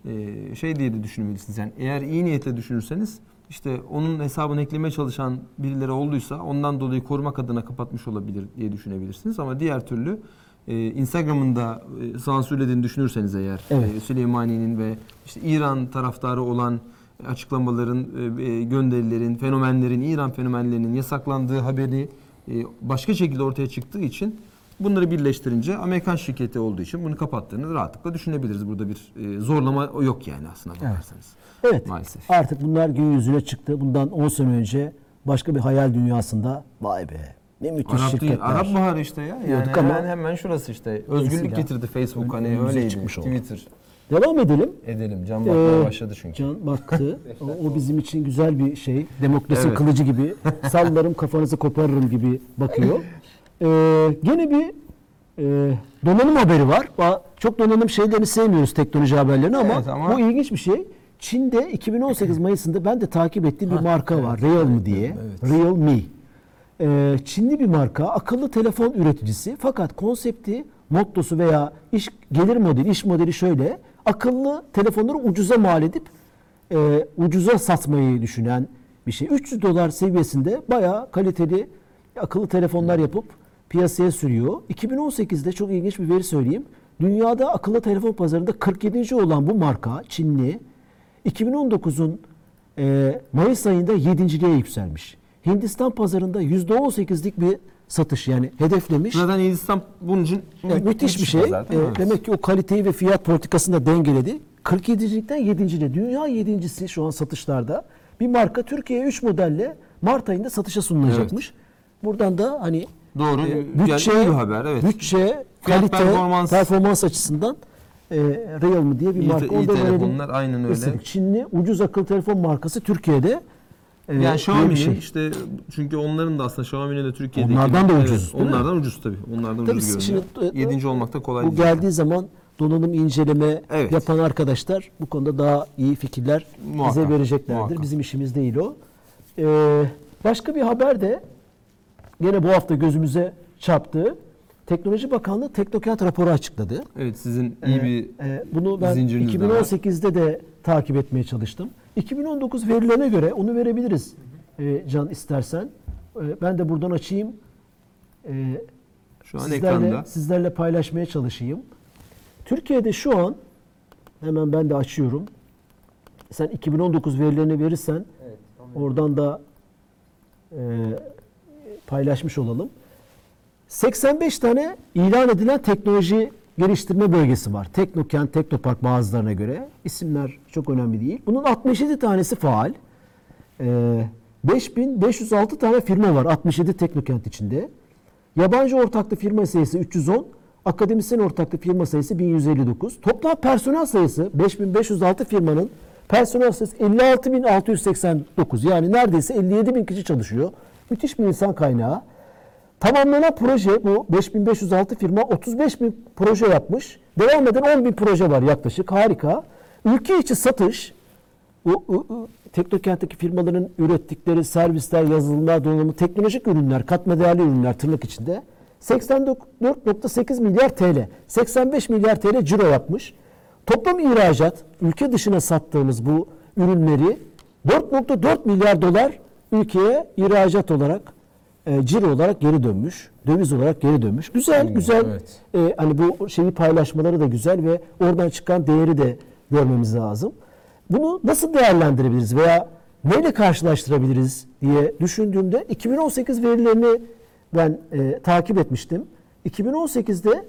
e, şey diye de düşünmelisiniz. Yani eğer iyi niyetle düşünürseniz işte onun hesabını eklemeye çalışan birileri olduysa ondan dolayı korumak adına kapatmış olabilir diye düşünebilirsiniz. Ama diğer türlü e, Instagram'ın da e, sansürlediğini düşünürseniz eğer Evet. e, Süleymani'nin ve işte İran taraftarı olan açıklamaların, e, e, gönderilerin, fenomenlerin, İran fenomenlerinin yasaklandığı haberi e, başka şekilde ortaya çıktığı için bunları birleştirince Amerikan şirketi olduğu için bunu kapattığını rahatlıkla düşünebiliriz. Burada bir zorlama yok yani aslında Evet. bakarsanız. Evet. Maalesef. Artık bunlar gün yüzüne çıktı. Bundan 10 sene önce başka bir hayal dünyasında vay be ne müthiş Arap, değil, şirketler. Arap Baharı işte ya. Yani ama- hemen, hemen şurası işte. Özgürlük getirdi Facebook hani önümüze öyleydi. çıkmış oldu. Devam edelim. Edelim. Can bakmaya Ee, başladı çünkü. Can baktı. *laughs* o, o bizim için güzel bir şey. Demokrasi Evet. kılıcı gibi. *laughs* Sallarım kafanızı koparırım gibi bakıyor. Ee, gene bir e, donanım haberi var. Ba- Çok donanım şeylerini sevmiyoruz teknoloji haberlerini ama, Evet, ama- bu ilginç bir şey. Çin'de 2018 *laughs* Mayıs'ında ben de takip ettiğim bir marka var. Realme diye. Realme. Ee, Çinli bir marka, akıllı telefon üreticisi. Fakat konsepti, mottosu veya iş gelir modeli, iş modeli şöyle. Akıllı telefonları ucuza mal edip e, ucuza satmayı düşünen bir şey. 300 dolar seviyesinde bayağı kaliteli akıllı telefonlar yapıp piyasaya sürüyor. 2018'de çok ilginç bir veri söyleyeyim. Dünyada akıllı telefon pazarında 47. olan bu marka Çinli 2019'un e, Mayıs ayında 7.liğe yükselmiş. Hindistan pazarında %18'lik bir satış yani hedeflemiş. Zaten Hindistan bunun için Yani mü- müthiş bir şey. pazar, değil mi? E, demek ki o kaliteyi ve fiyat politikasını da dengeledi. 47'likten 7.liğe. Dünya 7.si şu an satışlarda. Bir marka Türkiye'ye 3 modelle Mart ayında satışa sunulacakmış. Buradan da hani Doğru. e, Yani bütçe, iyi bir haber, evet. bütçe, kalite, performans. performans, açısından e, Realme diye bir İyi, marka. iyi verelim telefonlar aynen öyle. Çinli ucuz akıllı telefon markası Türkiye'de Yani diye Xiaomi'nin bir şey. işte çünkü onların da aslında Xiaomi'nin de Türkiye'deki Onlardan da Evet, ucuz, mi? onlardan ucuz tabii. Onlardan Tabii ucuz şimdi, görünüyor. e, Yedinci olmak da kolay Bu değil. geldiği zaman donanım inceleme Evet. yapan arkadaşlar bu konuda daha iyi fikirler Muhakkak, bize vereceklerdir. muhakkak. Bizim işimiz değil o. Ee, başka bir haber de gene bu hafta gözümüze çarptı. Teknoloji Bakanlığı Teknokent raporu açıkladı. Evet sizin iyi Ee, bir e, bunu ben zinciriniz de var. 2018'de de takip etmeye çalıştım. 2019 verilerine göre onu verebiliriz e, Can istersen. E, ben de buradan açayım. E, şu an sizlerle, ekranda. sizlerle paylaşmaya çalışayım. Türkiye'de şu an hemen ben de açıyorum. Sen 2019 verilerini verirsen Evet. tamam. oradan da e, paylaşmış olalım. 85 tane ilan edilen teknoloji geliştirme bölgesi var. Teknokent, Teknopark bazılarına göre. İsimler çok önemli değil. Bunun 67 tanesi faal. Ee, 5506 tane firma var 67 Teknokent içinde. Yabancı ortaklı firma sayısı 310, akademisyen ortaklı firma sayısı 1159. Toplam personel sayısı 5506 firmanın personel sayısı 56689. Yani neredeyse 57 bin kişi çalışıyor. Müthiş bir insan kaynağı. Tamamlanan proje bu 5506 firma 35 bin proje yapmış. Devam eden 10 bin proje var yaklaşık. Harika. Ülke içi satış Teknokent'teki firmaların ürettikleri servisler, yazılımlar, donanımı, teknolojik ürünler, katma değerli ürünler tırnak içinde 84.8 milyar TL, 85 milyar TL ciro yapmış. Toplam ihracat, ülke dışına sattığımız bu ürünleri 4.4 milyar dolar ülkeye ihracat olarak, e, ciro olarak geri dönmüş, döviz olarak geri dönmüş. Güzel, Hmm, güzel. evet. E, hani bu şeyi paylaşmaları da güzel ve oradan çıkan değeri de görmemiz lazım. Bunu nasıl değerlendirebiliriz veya neyle karşılaştırabiliriz diye düşündüğümde 2018 verilerini ben e, takip etmiştim. 2018'de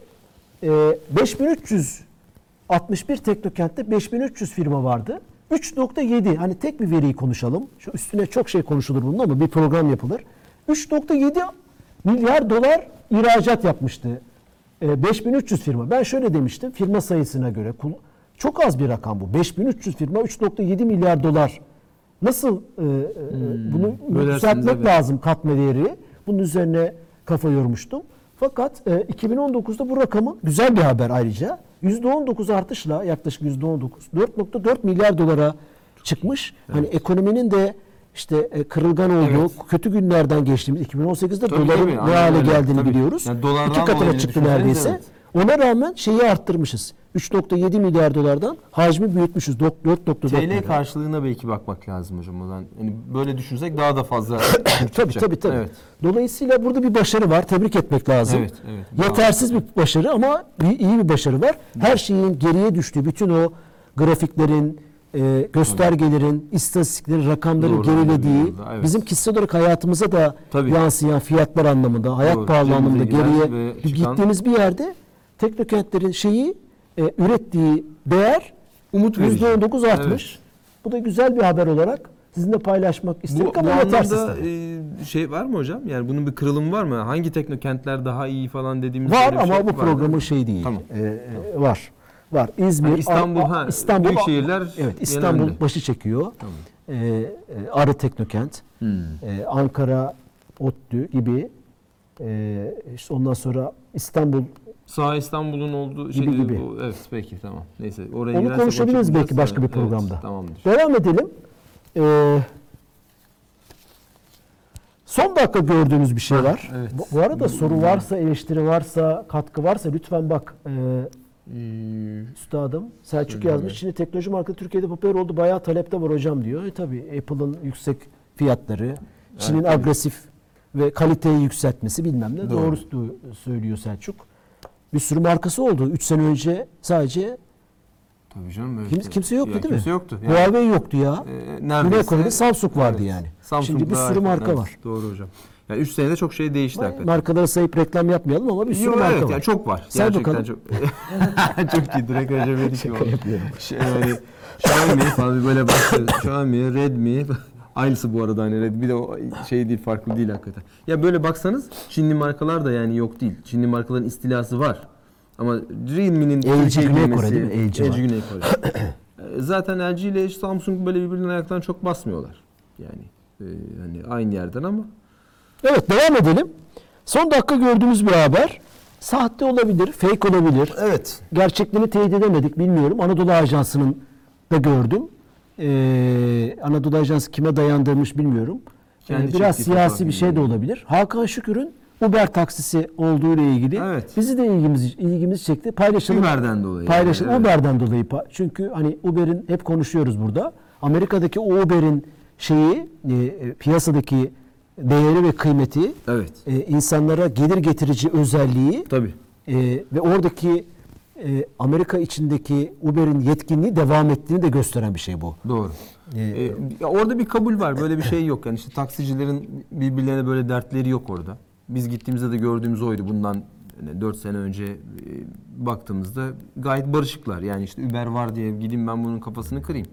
e, 5361 teknokentte 5300 firma vardı. 3.7 hani tek bir veriyi konuşalım. Şu üstüne çok şey konuşulur bunun ama bir program yapılır. 3.7 milyar dolar ihracat yapmıştı. E, 5300 firma. Ben şöyle demiştim. Firma sayısına göre çok az bir rakam bu. 5300 firma 3.7 milyar dolar. Nasıl e, e, bunu bölersiniz, yükseltmek evet. lazım katma değeri. Bunun üzerine kafa yormuştum. Fakat e, 2019'da bu rakamın güzel bir haber ayrıca. %19 artışla yaklaşık %19 4.4 milyar dolara çıkmış. Hani ekonominin de işte e, kırılgan olduğu, Evet. kötü günlerden geçtiğimiz 2018'de Tabii, doların ne hale öyle. geldiğini Tabii. biliyoruz. Yani İki katına çıktı neredeyse. evet. Ona rağmen şeyi arttırmışız. 3.7 milyar dolardan hacmi büyütmüşüz. Dok- 4.4 TL milyar. karşılığına belki bakmak lazım hocam o zaman. Yani böyle düşünsek daha da fazla *coughs* Tabii tabii tabii. Evet. Dolayısıyla burada bir başarı var. Tebrik etmek lazım. Evet, evet. Yetersiz bir başarı ama bir- iyi bir başarı var. Her şeyin geriye düştüğü, bütün o grafiklerin, e, göstergelerin, istatistiklerin, rakamların Doğru, gerilediği, evet. bizim kişisel olarak hayatımıza da Tabii. yansıyan fiyatlar anlamında, hayat Doğru, pahalı anlamında geriye gittiğimiz bir yerde teknokentlerin şeyi e, ürettiği değer Umut verici. %19 artmış. Evet. Bu da güzel bir haber olarak sizinle paylaşmak Bu, istedik bu ama anlamda tabii. e, şey var mı hocam? Yani bunun bir kırılımı var mı? Hangi teknokentler daha iyi falan dediğimiz Var ama şey bu var mı? programın şey değil. Tamam. Ee, e, var. Var. İzmir, Ha, İstanbul, ha, İstanbul, büyük şehirler Evet, İstanbul önde. başı çekiyor. Tamam. Ee, e, Arı Teknokent, Hmm. e, Ankara, ODTÜ gibi. E, işte ondan sonra İstanbul. Sağ İstanbul'un olduğu şey Gibi gibi. bu- evet peki tamam. Neyse oraya Onu konuşabiliriz belki başka bir güzel. Evet, programda. tamamdır. Devam edelim. Ee, son dakika gördüğümüz bir şey Ha, var. evet. Bu, bu arada soru varsa, eleştiri varsa, katkı varsa lütfen bak. E, Ee, Üstadım Selçuk yazmış. Çin'in teknoloji markası Türkiye'de popüler oldu. Bayağı talepte var hocam diyor. E tabi Apple'ın yüksek fiyatları, Çin'in tabii. agresif ve kaliteyi yükseltmesi bilmem ne. Doğru. Doğru, söylüyor Selçuk. Bir sürü markası oldu. 3 sene önce sadece Tabii canım. Evet. kimse, kimse yoktu Ya değil mi? Kimse yoktu. Yani, Huawei yoktu ya. e, neredeyse Kore'de Samsung vardı Evet. yani. Samsung Şimdi bir sürü marka evet. var. Doğru hocam. Yani 3 senede çok şey değişti hakikaten. Markalara sayıp reklam yapmayalım ama bir sürü Yok, marka evet, var. yani çok var. Say Gerçekten bakalım. çok. *laughs* çok iyi. Direkt Recep'e gibi oldu. Şey, yani Xiaomi falan böyle başladı. *coughs* Xiaomi, Redmi. Aynısı bu arada hani Redmi de o şey değil farklı değil hakikaten. Ya böyle baksanız Çinli markalar da yani yok değil. Çinli markaların istilası var. Ama Realme'nin LG Güney Kore değil mi? LG var. Güney Kore. E, Zaten LG ile Samsung böyle birbirinin ayaklarına çok basmıyorlar. Yani e, hani aynı yerden ama Evet devam edelim. Son dakika gördüğümüz bir haber. Sahte olabilir, fake olabilir. Evet. Gerçekliğini teyit edemedik bilmiyorum. Anadolu Ajansı'nın da gördüm. Ee, Anadolu Ajansı kime dayandırmış bilmiyorum. Ee, Kendi biraz çektiği siyasi bir şey de olabilir. Hakan Şükür'ün Uber taksisi olduğu ile ilgili Evet. bizi de ilgimizi ilgimizi çekti. Paylaşalım. Uber'den dolayı. Paylaşalım. yani, evet. Uber'den dolayı. pa- Çünkü hani Uber'in hep konuşuyoruz burada. Amerika'daki o Uber'in şeyi e, e, piyasadaki değeri ve kıymeti Evet. e, insanlara gelir getirici özelliği Tabii. e, ve oradaki e, Amerika içindeki Uber'in yetkinliği devam ettiğini de gösteren bir şey bu. Doğru. Ee, ya orada bir kabul var. Böyle bir şey yok. Yani işte taksicilerin birbirlerine böyle dertleri yok orada. Biz gittiğimizde de gördüğümüz oydu. Bundan 4 sene önce e, baktığımızda gayet barışıklar. Yani işte Uber var diye gideyim ben bunun kafasını kırayım.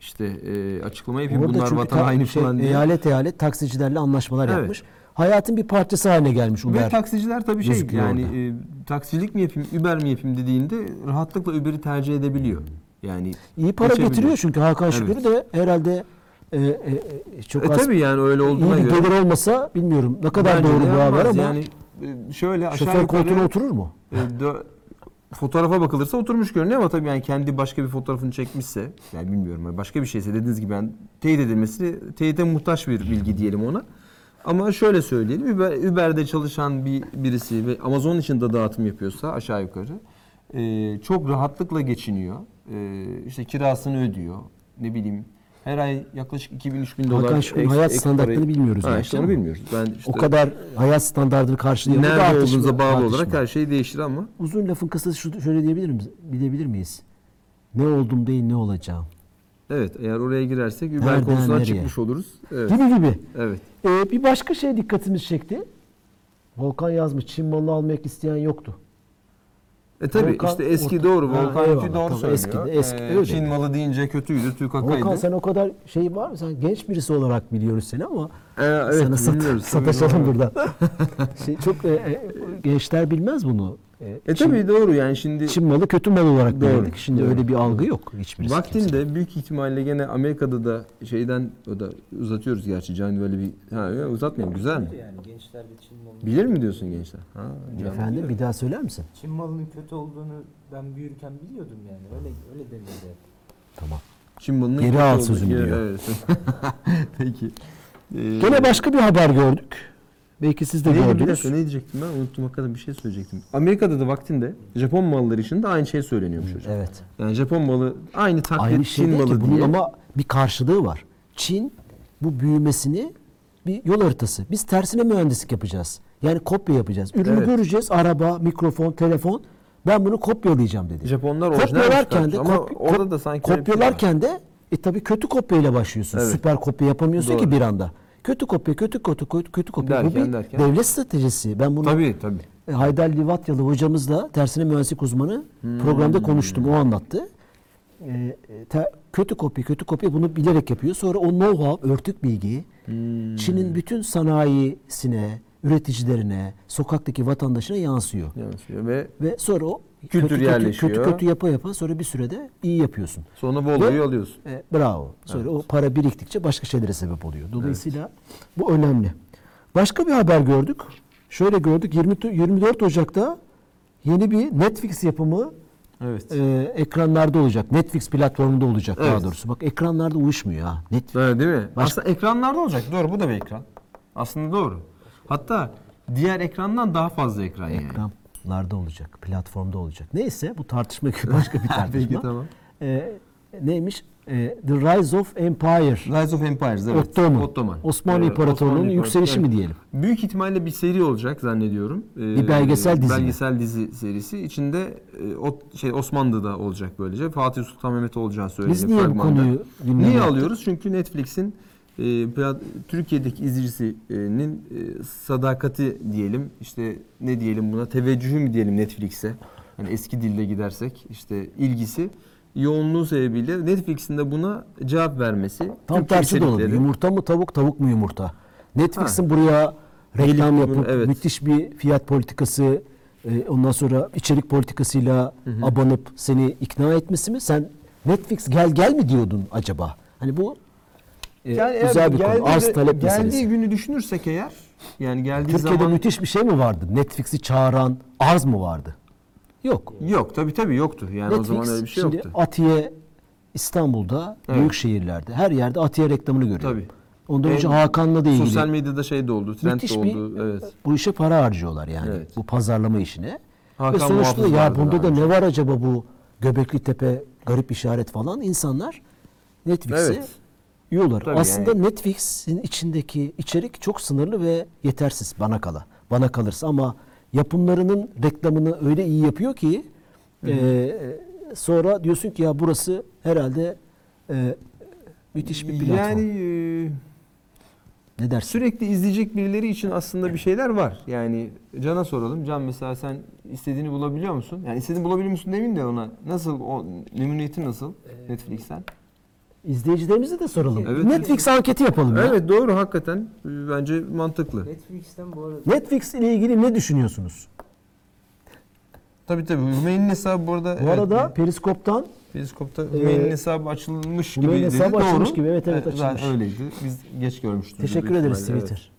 İşte e, açıklama yapayım. Orada Bunlar vatan ta- haini şey, falan diye. eyalet eyalet taksicilerle anlaşmalar Evet. yapmış. Hayatın bir parçası haline gelmiş Ve Uber. taksiciler tabii şey yani orada. e, taksicilik mi yapayım, Uber mi yapayım dediğinde rahatlıkla Uber'i tercih edebiliyor. Yani İyi para getiriyor çünkü Hakan Evet. Şükür de herhalde e, e, e, çok E az tabii yani öyle iyi olduğuna bir göre. gelir olmasa bilmiyorum ne kadar Bence doğru bu haber ama yani e, şöyle aşağı şoför koltuğuna oturur mu? e, dö- fotoğrafa bakılırsa oturmuş görünüyor ama tabii yani kendi başka bir fotoğrafını çekmişse yani bilmiyorum başka bir şeyse dediğiniz gibi yani teyit edilmesi teyite muhtaç bir bilgi diyelim ona. Ama şöyle söyleyelim Uber, Uber'de çalışan bir birisi ve Amazon için de dağıtım yapıyorsa aşağı yukarı e, çok rahatlıkla geçiniyor. E, işte kirasını ödüyor. Ne bileyim her ay yaklaşık 2000-3000 dolar. Hakan ek- hayat ek standartlarını parayı- bilmiyoruz Ha, yani, işte onu mi? bilmiyoruz. Ben işte O kadar hayat standartını karşılıyor. nerede Tartışma- olduğunuza bağlı tartışma. olarak her şey değişir ama Uzun lafın kısası şu, şöyle diyebilir miyiz? Bilebilir miyiz? Ne oldum değil ne olacağım. Evet eğer oraya girersek Uber Nereden konusundan nereye? çıkmış oluruz. Evet. Gibi gibi. Evet. Ee, bir başka şey dikkatimizi çekti. Volkan yazmış. Çin malı almak isteyen yoktu. E tabi Volkan işte eski orta- doğru. Ha, Volkan Ülkü doğru tamam, söylüyor. eski de- eski Ee. Çin malı deyince kötüydü. Türk Volkan hakaydı. sen o kadar şey var mı? Sen genç birisi olarak biliyoruz seni ama Ee, evet sana sat- *laughs* sataşalım burada. *laughs* şey, çok e, e, gençler bilmez bunu. E, E Çin, tabi doğru yani şimdi Çin malı kötü mal olarak Doğru, bilirdik. Şimdi doğru. öyle bir algı yok hiçbirisi. vaktinde büyük ihtimalle gene Amerika'da da şeyden o da uzatıyoruz gerçi Can böyle bir ha ya uzatmayayım güzel mi? Yani gençler de Çin malının, Bilir mi diyorsun gençler? Ha, Can Efendim biliyor. bir daha söyler misin? Çin malının kötü olduğunu ben büyürken biliyordum yani. Öyle öyle denildi. Tamam. Çin malının Geri kötü al sözünü diyor. Evet. *laughs* Peki. Ee, Gene başka bir haber gördük. Belki siz de Neydi, bir gördünüz. dakika ne diyecektim ben unuttum hakikaten bir şey söyleyecektim. Amerika'da da vaktinde Japon malları için de aynı şey söyleniyormuş hocam. Evet. Yani Japon malı aynı taklit Aynı şey Çin değil ki. malı Bunun diye. ama bir karşılığı var. Çin bu büyümesini bir yol haritası. Biz tersine mühendislik yapacağız. Yani kopya yapacağız. Ürünü Evet. göreceğiz. Araba, mikrofon, telefon. Ben bunu kopyalayacağım dedi. Japonlar Kopyalarken de ama kop- orada da sanki bir şey kopyalarken de e tabii kötü kopyayla başlıyorsun. Evet. Süper kopya yapamıyorsun Doğru. ki bir anda. Kötü kopya, kötü kötü, kötü kopya. Bu Derken, bir derken. devlet stratejisi. Ben bunu Tabii tabii. e, Haydar Livatyalı hocamızla tersine mühendislik uzmanı Hmm. programda konuştum. O anlattı. E, te- kötü kopya, kötü kopya bunu bilerek yapıyor. Sonra o know-how, örtük bilgi Hmm. Çin'in bütün sanayisine, üreticilerine, sokaktaki vatandaşına yansıyor. Yansıyor ve Ve sonra o Kültür kötü, kötü, yerleşiyor. kötü kötü yapa yapa sonra bir sürede iyi yapıyorsun. sonra Ve- alıyorsun. E, bravo. Sonra o para biriktikçe başka şeylere sebep oluyor. Dolayısıyla bu önemli. Başka bir haber gördük. Şöyle gördük. 20, 24 Ocak'ta yeni bir Netflix yapımı Evet. e, ekranlarda olacak. Netflix platformunda olacak daha Evet. doğrusu. Bak ekranlarda uyuşmuyor ha. Netflix. Öyle değil mi? Başka- Aslında ekranlarda olacak. Doğru bu da bir ekran. Aslında doğru. Hatta diğer ekrandan daha fazla ekran yani. Ekranlarda olacak. Platformda olacak. Neyse bu tartışma *laughs* başka bir *laughs* tartışma. Peki tamam. E, neymiş? E, The Rise of Empire. Rise of Empires evet. Ottoman. Ottoman. Osmanlı Evet, İmparatorluğu'nun Osmanlı yükselişi İmparatorluğu. mi diyelim? Büyük ihtimalle bir seri olacak zannediyorum. Ee, Bir belgesel dizi mi? Belgesel dizi serisi. İçinde e, o şey Osmanlı'da olacak böylece. Fatih Sultan Mehmet olacağı söyleniyor Biz niye bu konuyu Niye yaptık? alıyoruz? Çünkü Netflix'in Türkiye'deki izleyicisinin e, sadakati diyelim işte ne diyelim buna teveccühü mü diyelim Netflix'e hani eski dilde gidersek işte ilgisi yoğunluğu sebebiyle Netflix'in de buna cevap vermesi Tam Türkçe tersi de olabilir. içerikleri- Yumurta mı tavuk, tavuk mu yumurta? Netflix'in buraya reklam Gelip bunu- yapıp evet. müthiş bir fiyat politikası, e, ondan sonra içerik politikasıyla abanıp seni ikna etmesi mi? Sen Netflix gel gel mi diyordun acaba? Hani bu Yani güzel bir konu. geldiği- Arz talep geldiği meselesi. günü düşünürsek eğer yani geldiği Türkiye'de zaman müthiş bir şey mi vardı? Netflix'i çağıran arz mı vardı? Yok. yok tabii tabii yoktu. Yani o zaman öyle bir şey şimdi yoktu. Atiye İstanbul'da, Evet. büyük şehirlerde her yerde Atiye reklamını görüyor. Tabii. Ondan önce Hakan'la da ilgili. Sosyal medyada şey de oldu, trend Müthiş de bir- oldu. Evet. bu işe para harcıyorlar yani Evet. bu pazarlama işine. Hakan Ve sonuçta ya bunda da önce. ne var acaba bu Göbekli Tepe garip işaret falan insanlar Netflix'e Evet. Yiyorlar. Tabii Aslında yani. Netflix'in içindeki içerik çok sınırlı ve yetersiz bana kala. Bana kalırsa ama yapımlarının reklamını öyle iyi yapıyor ki e, sonra diyorsun ki ya burası herhalde e, müthiş bir platform. Yani e, ne dersin? sürekli izleyecek birileri için aslında bir şeyler var. Yani Can'a soralım. Can mesela sen istediğini bulabiliyor musun? Yani istediğini bulabiliyor musun demin de ona. Nasıl o memnuniyetin nasıl Netflix'ten? İzleyicilerimize de soralım. Evet. Netflix anketi yapalım ya. Evet doğru hakikaten e, bence mantıklı. Netflix'ten bu arada Netflix ile ilgili ne düşünüyorsunuz? Tabii tabii. Hümeyni'nin hesabı bu arada Bu arada Periskop'tan Periskop'ta Ee, Hümeyni'nin hesabı açılmış gibi Hümeyni dedi. hesabı Doğru. açılmış gibi, evet, evet, açılmış. öyleydi. Biz geç görmüştük. teşekkür ederiz Twitter.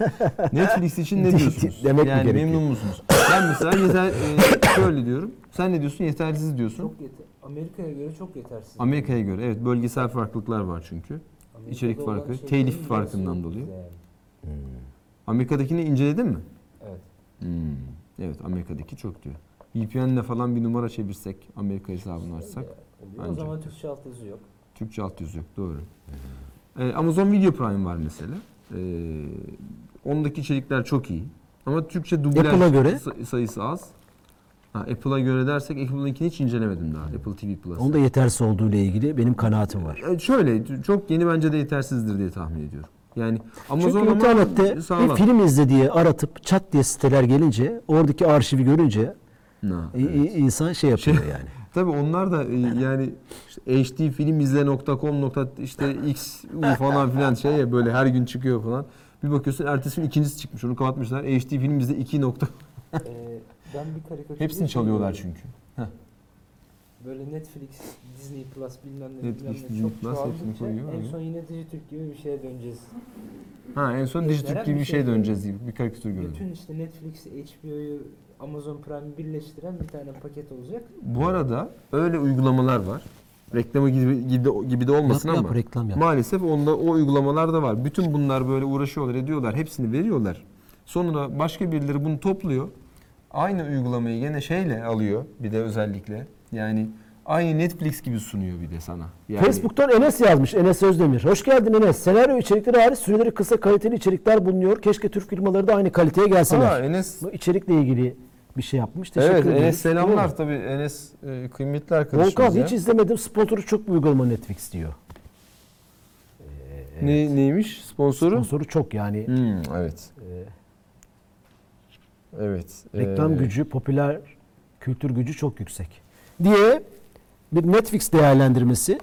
evet. Netflix için *laughs* ne diyorsunuz? Demek mi yani gerekiyor? memnun musunuz? Ben mesela yeter, e, şöyle diyorum. Sen ne diyorsun? Yetersiz diyorsun. çok yeter. Amerika'ya göre çok yetersiz. Amerika'ya göre evet bölgesel farklılıklar var çünkü. Amerika'da içerik farkı, şeylerin telif farkından dolayı. yani. Amerika'dakini inceledin mi? Evet. Hmm. Evet Amerika'daki çok diyor. VPN'le falan bir numara çevirsek, Amerika hesabını açsak. Oluyor. O Bence. zaman Türkçe altyazı yok. Türkçe alt yazı yok doğru. Ee, Amazon Video Prime var mesela. Ee, ondaki içerikler çok iyi. Ama Türkçe dublaj göre? sa- sayısı az. Ha, Apple'a göre dersek Apple'ınkini hiç incelemedim daha. Apple TV Plus. Onda yetersiz olduğu ile ilgili benim kanaatim var. Ee, şöyle çok yeni bence de yetersizdir diye tahmin ediyorum. Yani Amazon Çünkü internette sağlam. bir film izle diye aratıp çat diye siteler gelince oradaki arşivi görünce Ha, i- insan şey yapıyor yani. *laughs* Tabii onlar da e, yani işte hdfilmizle.com nokta işte x falan filan şey ya böyle her gün çıkıyor falan. Bir bakıyorsun ertesi gün ikincisi çıkmış. Onu kapatmışlar. HD filmimizde 2 nokta. Ee, ben bir karikatürde Hepsini çalıyorlar çünkü. Böyle Netflix, Disney Plus bilmem ne Netflix, bilmem ne Disney çok Plus hepsini çoğaldıkça koyuyor, en son yine Dijitürk gibi bir şeye döneceğiz. Ha en son Dijitürk veren gibi bir bir şey şey döneceğiz gibi bir karikatür gördüm. Bütün işte Netflix'i, HBO'yu, Amazon Prime'i birleştiren bir tane paket olacak. Bu arada öyle uygulamalar var. Reklamı gibi, gibi, de- gibi de olmasın Yap, yap, ama reklam yap. maalesef onda o uygulamalar da var. Bütün bunlar böyle uğraşıyorlar, ediyorlar. Hepsini veriyorlar. Sonra başka birileri bunu topluyor. Aynı uygulamayı gene şeyle alıyor bir de özellikle. Yani aynı Netflix gibi sunuyor bir de sana. Yani Facebook'tan Enes yazmış. Enes Özdemir. Hoş geldin Enes. Senaryo içerikleri hariç süreleri kısa kaliteli içerikler bulunuyor. Keşke Türk firmaları da aynı kaliteye gelseler. Aa, Enes Bu içerikle ilgili bir şey yapmış. Teşekkür Evet ederiz. Enes selamlar tabii Enes e, kıymetli arkadaşımız Volkan hiç izlemedim. Sponsoru çok bir uygulama Netflix diyor. Ne, neymiş sponsoru? Sponsoru çok yani. Hmm, evet. Evet. Reklam Ee, gücü, popüler kültür gücü çok yüksek. Diye bir Netflix değerlendirmesi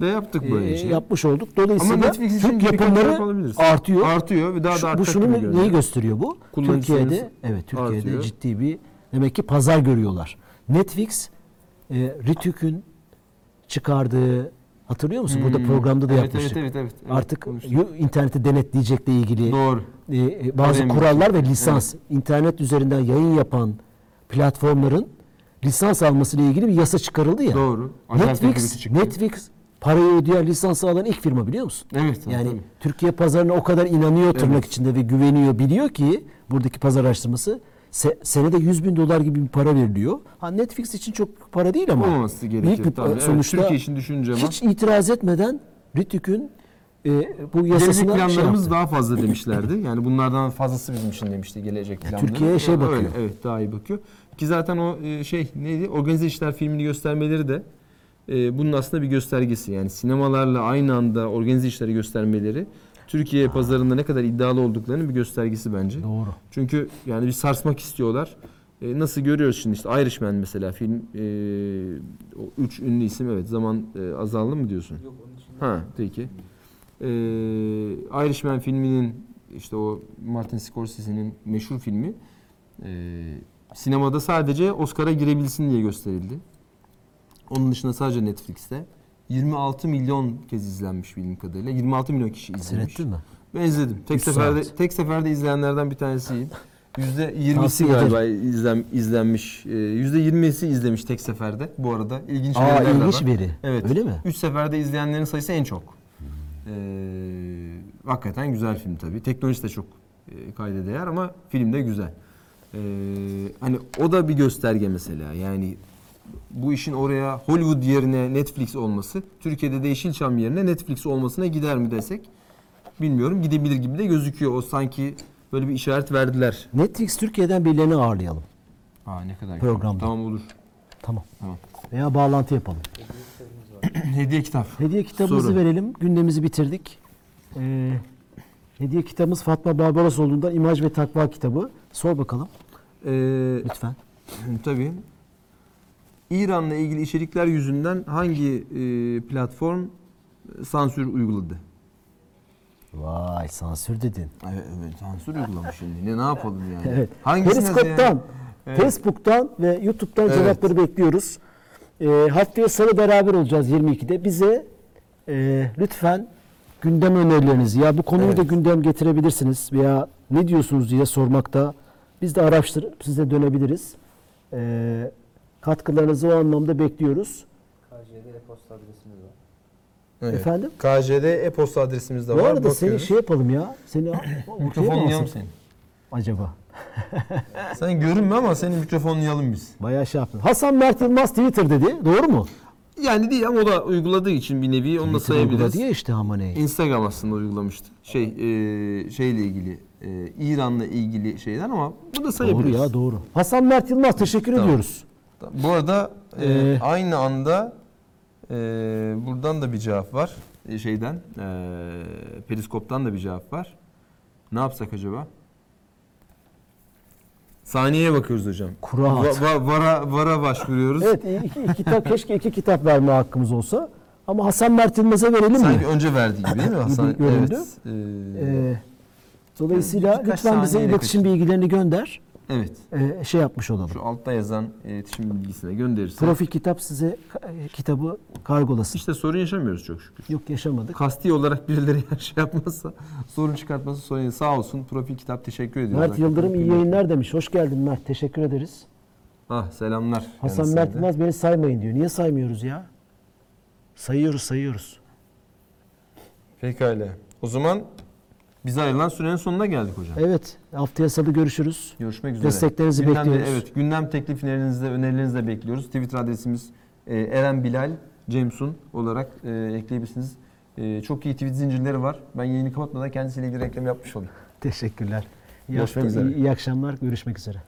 de yaptık e, böylece. yapmış olduk. Dolayısıyla Ama Netflix için Türk yapımları artıyor. Artıyor ve daha Şu- da bu şunu gibi neyi gösteriyor bu? Kullanıcı Türkiye'de evet Türkiye'de artıyor. ciddi bir demek ki pazar görüyorlar. Netflix e, Ritük'ün çıkardığı hatırlıyor musun? Burada Hmm. programda da evet, yapmıştık. Evet, evet, evet, evet. Artık Konuştuk. yu- interneti denetleyecekle ilgili Doğru. e, e, bazı Önemli. kurallar ve lisans internet üzerinden yayın yapan platformların lisans almasıyla ilgili bir yasa çıkarıldı ya. Doğru. Acayip Netflix. Netflix parayı ödeyen lisansı alan ilk firma biliyor musun? Evet. Yani tabii. Türkiye pazarına o kadar inanıyor tırnak Evet. içinde ve güveniyor biliyor ki buradaki pazar araştırması se- senede 100 bin dolar gibi bir para veriliyor. Ha Netflix için çok para değil ama olmaması gerekir. büyük bir tabii. Evet, sonuçta Türkiye için düşünce ama hiç itiraz etmeden Ritük'ün e, bu gelecek yasasına şey planlarımız yaptı. daha fazla demişlerdi. Yani bunlardan fazlası bizim için demişti gelecek planları. Türkiye'ye şey Öyle, bakıyor. evet daha iyi bakıyor. Ki zaten o e, şey neydi? Organize işler filmini göstermeleri de e, bunun aslında bir göstergesi. Yani sinemalarla aynı anda organize işleri göstermeleri Türkiye pazarında ne kadar iddialı olduklarının bir göstergesi bence. Doğru. Çünkü yani bir sarsmak istiyorlar. E, nasıl görüyoruz şimdi işte Irishman mesela film e, o üç ünlü isim evet zaman e, azaldı mı diyorsun? Yok onun için. Ha peki. Ee, Irishman filminin işte o Martin Scorsese'nin meşhur filmi e, sinemada sadece Oscar'a girebilsin diye gösterildi. Onun dışında sadece Netflix'te 26 milyon kez izlenmiş bildiğim kadarıyla. 26 milyon kişi izlemiş. Seyrettin mi? Ben izledim. Tek Üç seferde saat. tek seferde izleyenlerden bir tanesiyim. Yüzde 20'si Tavsiye galiba izlen, izlenmiş. Ee, Yüzde 20'si izlemiş tek seferde. Bu arada ilginç Aa veriler de ilginç var. veri. Evet. Öyle mi? 3 seferde izleyenlerin sayısı en çok. Ee, hakikaten güzel film tabii. Teknolojisi de çok e, kayda değer ama film de güzel. Ee, hani o da bir gösterge mesela. Yani bu işin oraya Hollywood yerine Netflix olması, Türkiye'de de Yeşilçam yerine Netflix olmasına gider mi desek bilmiyorum. Gidebilir gibi de gözüküyor. O sanki böyle bir işaret verdiler. Netflix Türkiye'den birilerini ağırlayalım. Aa ne kadar Programda. Tamam olur. Tamam. Tamam. Veya bağlantı yapalım. *clears throat* Hediye kitap. Hediye kitabımızı Soru. verelim. Gündemimizi bitirdik. Ee, hediye kitabımız Fatma Barbarosoğlu'ndan İmaj ve Takva kitabı. Sor bakalım Ee, lütfen. *clears throat* Tabii. İran'la ilgili içerikler yüzünden hangi e, platform sansür uyguladı? Vay sansür dedin. Evet, evet sansür uygulamış şimdi. Ne, ne yapalım yani? Evet. Hangisine yani? Evet. Facebook'tan ve YouTube'dan Evet. cevapları bekliyoruz. Ee, haftaya salı beraber olacağız 22'de. Bize e, lütfen gündem önerilerinizi ya bu konuyu Evet. da gündem getirebilirsiniz veya ne diyorsunuz diye sormakta biz de araştırıp size dönebiliriz. Ee, katkılarınızı o anlamda bekliyoruz. KJ'de e-posta adresimiz var. Evet. Efendim? KJ'de e-posta adresimiz de Bu var. arada seni Bakıyoruz. şey yapalım ya. Seni *laughs* Mikrofonlayalım seni. acaba? *laughs* Sen görünme ama senin mikrofonlayalım biz. Bayağı şey yaptın. Hasan Mert Yılmaz Twitter dedi. Doğru mu? Yani değil ama o da uyguladığı için bir nevi onu da uyguladı sayabiliriz. ya işte Hamane'yi. Instagram aslında uygulamıştı. Şey e, şeyle ilgili e, İran'la ilgili şeyler ama bu da Doğru sayabiliriz. ya doğru. Hasan Mert Yılmaz teşekkür Tamam. ediyoruz. Bu arada e, Ee, aynı anda e, buradan da bir cevap var. E, şeyden e, Periskop'tan da bir cevap var. Ne yapsak acaba? Saniyeye bakıyoruz hocam. Kura at. Va- va- vara, vara başvuruyoruz. Evet iki, iki kitap keşke iki kitap verme hakkımız olsa. Ama Hasan Mert Yılmaz'a verelim Sanki mi? önce verdiği gibi değil mi Hasan? Göründü. Evet. E, Ee, dolayısıyla Birkaç lütfen bize saniyeyle iletişim bilgilerini gönder. Evet. Ee, şey yapmış olalım. Şu altta yazan iletişim bilgisine gönderirse. Profil kitap size e, kitabı kargolasın. İşte sorun yaşamıyoruz çok şükür. Yok yaşamadık. Kasti olarak birileri *laughs* şey yapmazsa, sorun çıkartması sorun. Sağ olsun profil kitap teşekkür ediyoruz. Mert Yıldırım iyi yayınlar demiş. Hoş geldin Mert. Teşekkür ederiz. Ah selamlar. Hasan kendisine Mert de. Yılmaz beni saymayın diyor. Niye saymıyoruz ya? Sayıyoruz sayıyoruz. Pekala. O zaman Bize ayrılan sürenin sonuna geldik hocam. Evet. Haftaya salı görüşürüz. Görüşmek üzere. Desteklerinizi Gündemde- bekliyoruz. Evet, gündem tekliflerinizi de önerilerinizi de bekliyoruz. Twitter adresimiz e, Eren Bilal Cemsun olarak e, ekleyebilirsiniz. E, çok iyi tweet zincirleri var. Ben yayını kapatmadan kendisiyle ilgili reklam yapmış olayım. Teşekkürler. İyi, Görüşmek hafta- üzere. iyi- iyi akşamlar. Görüşmek üzere.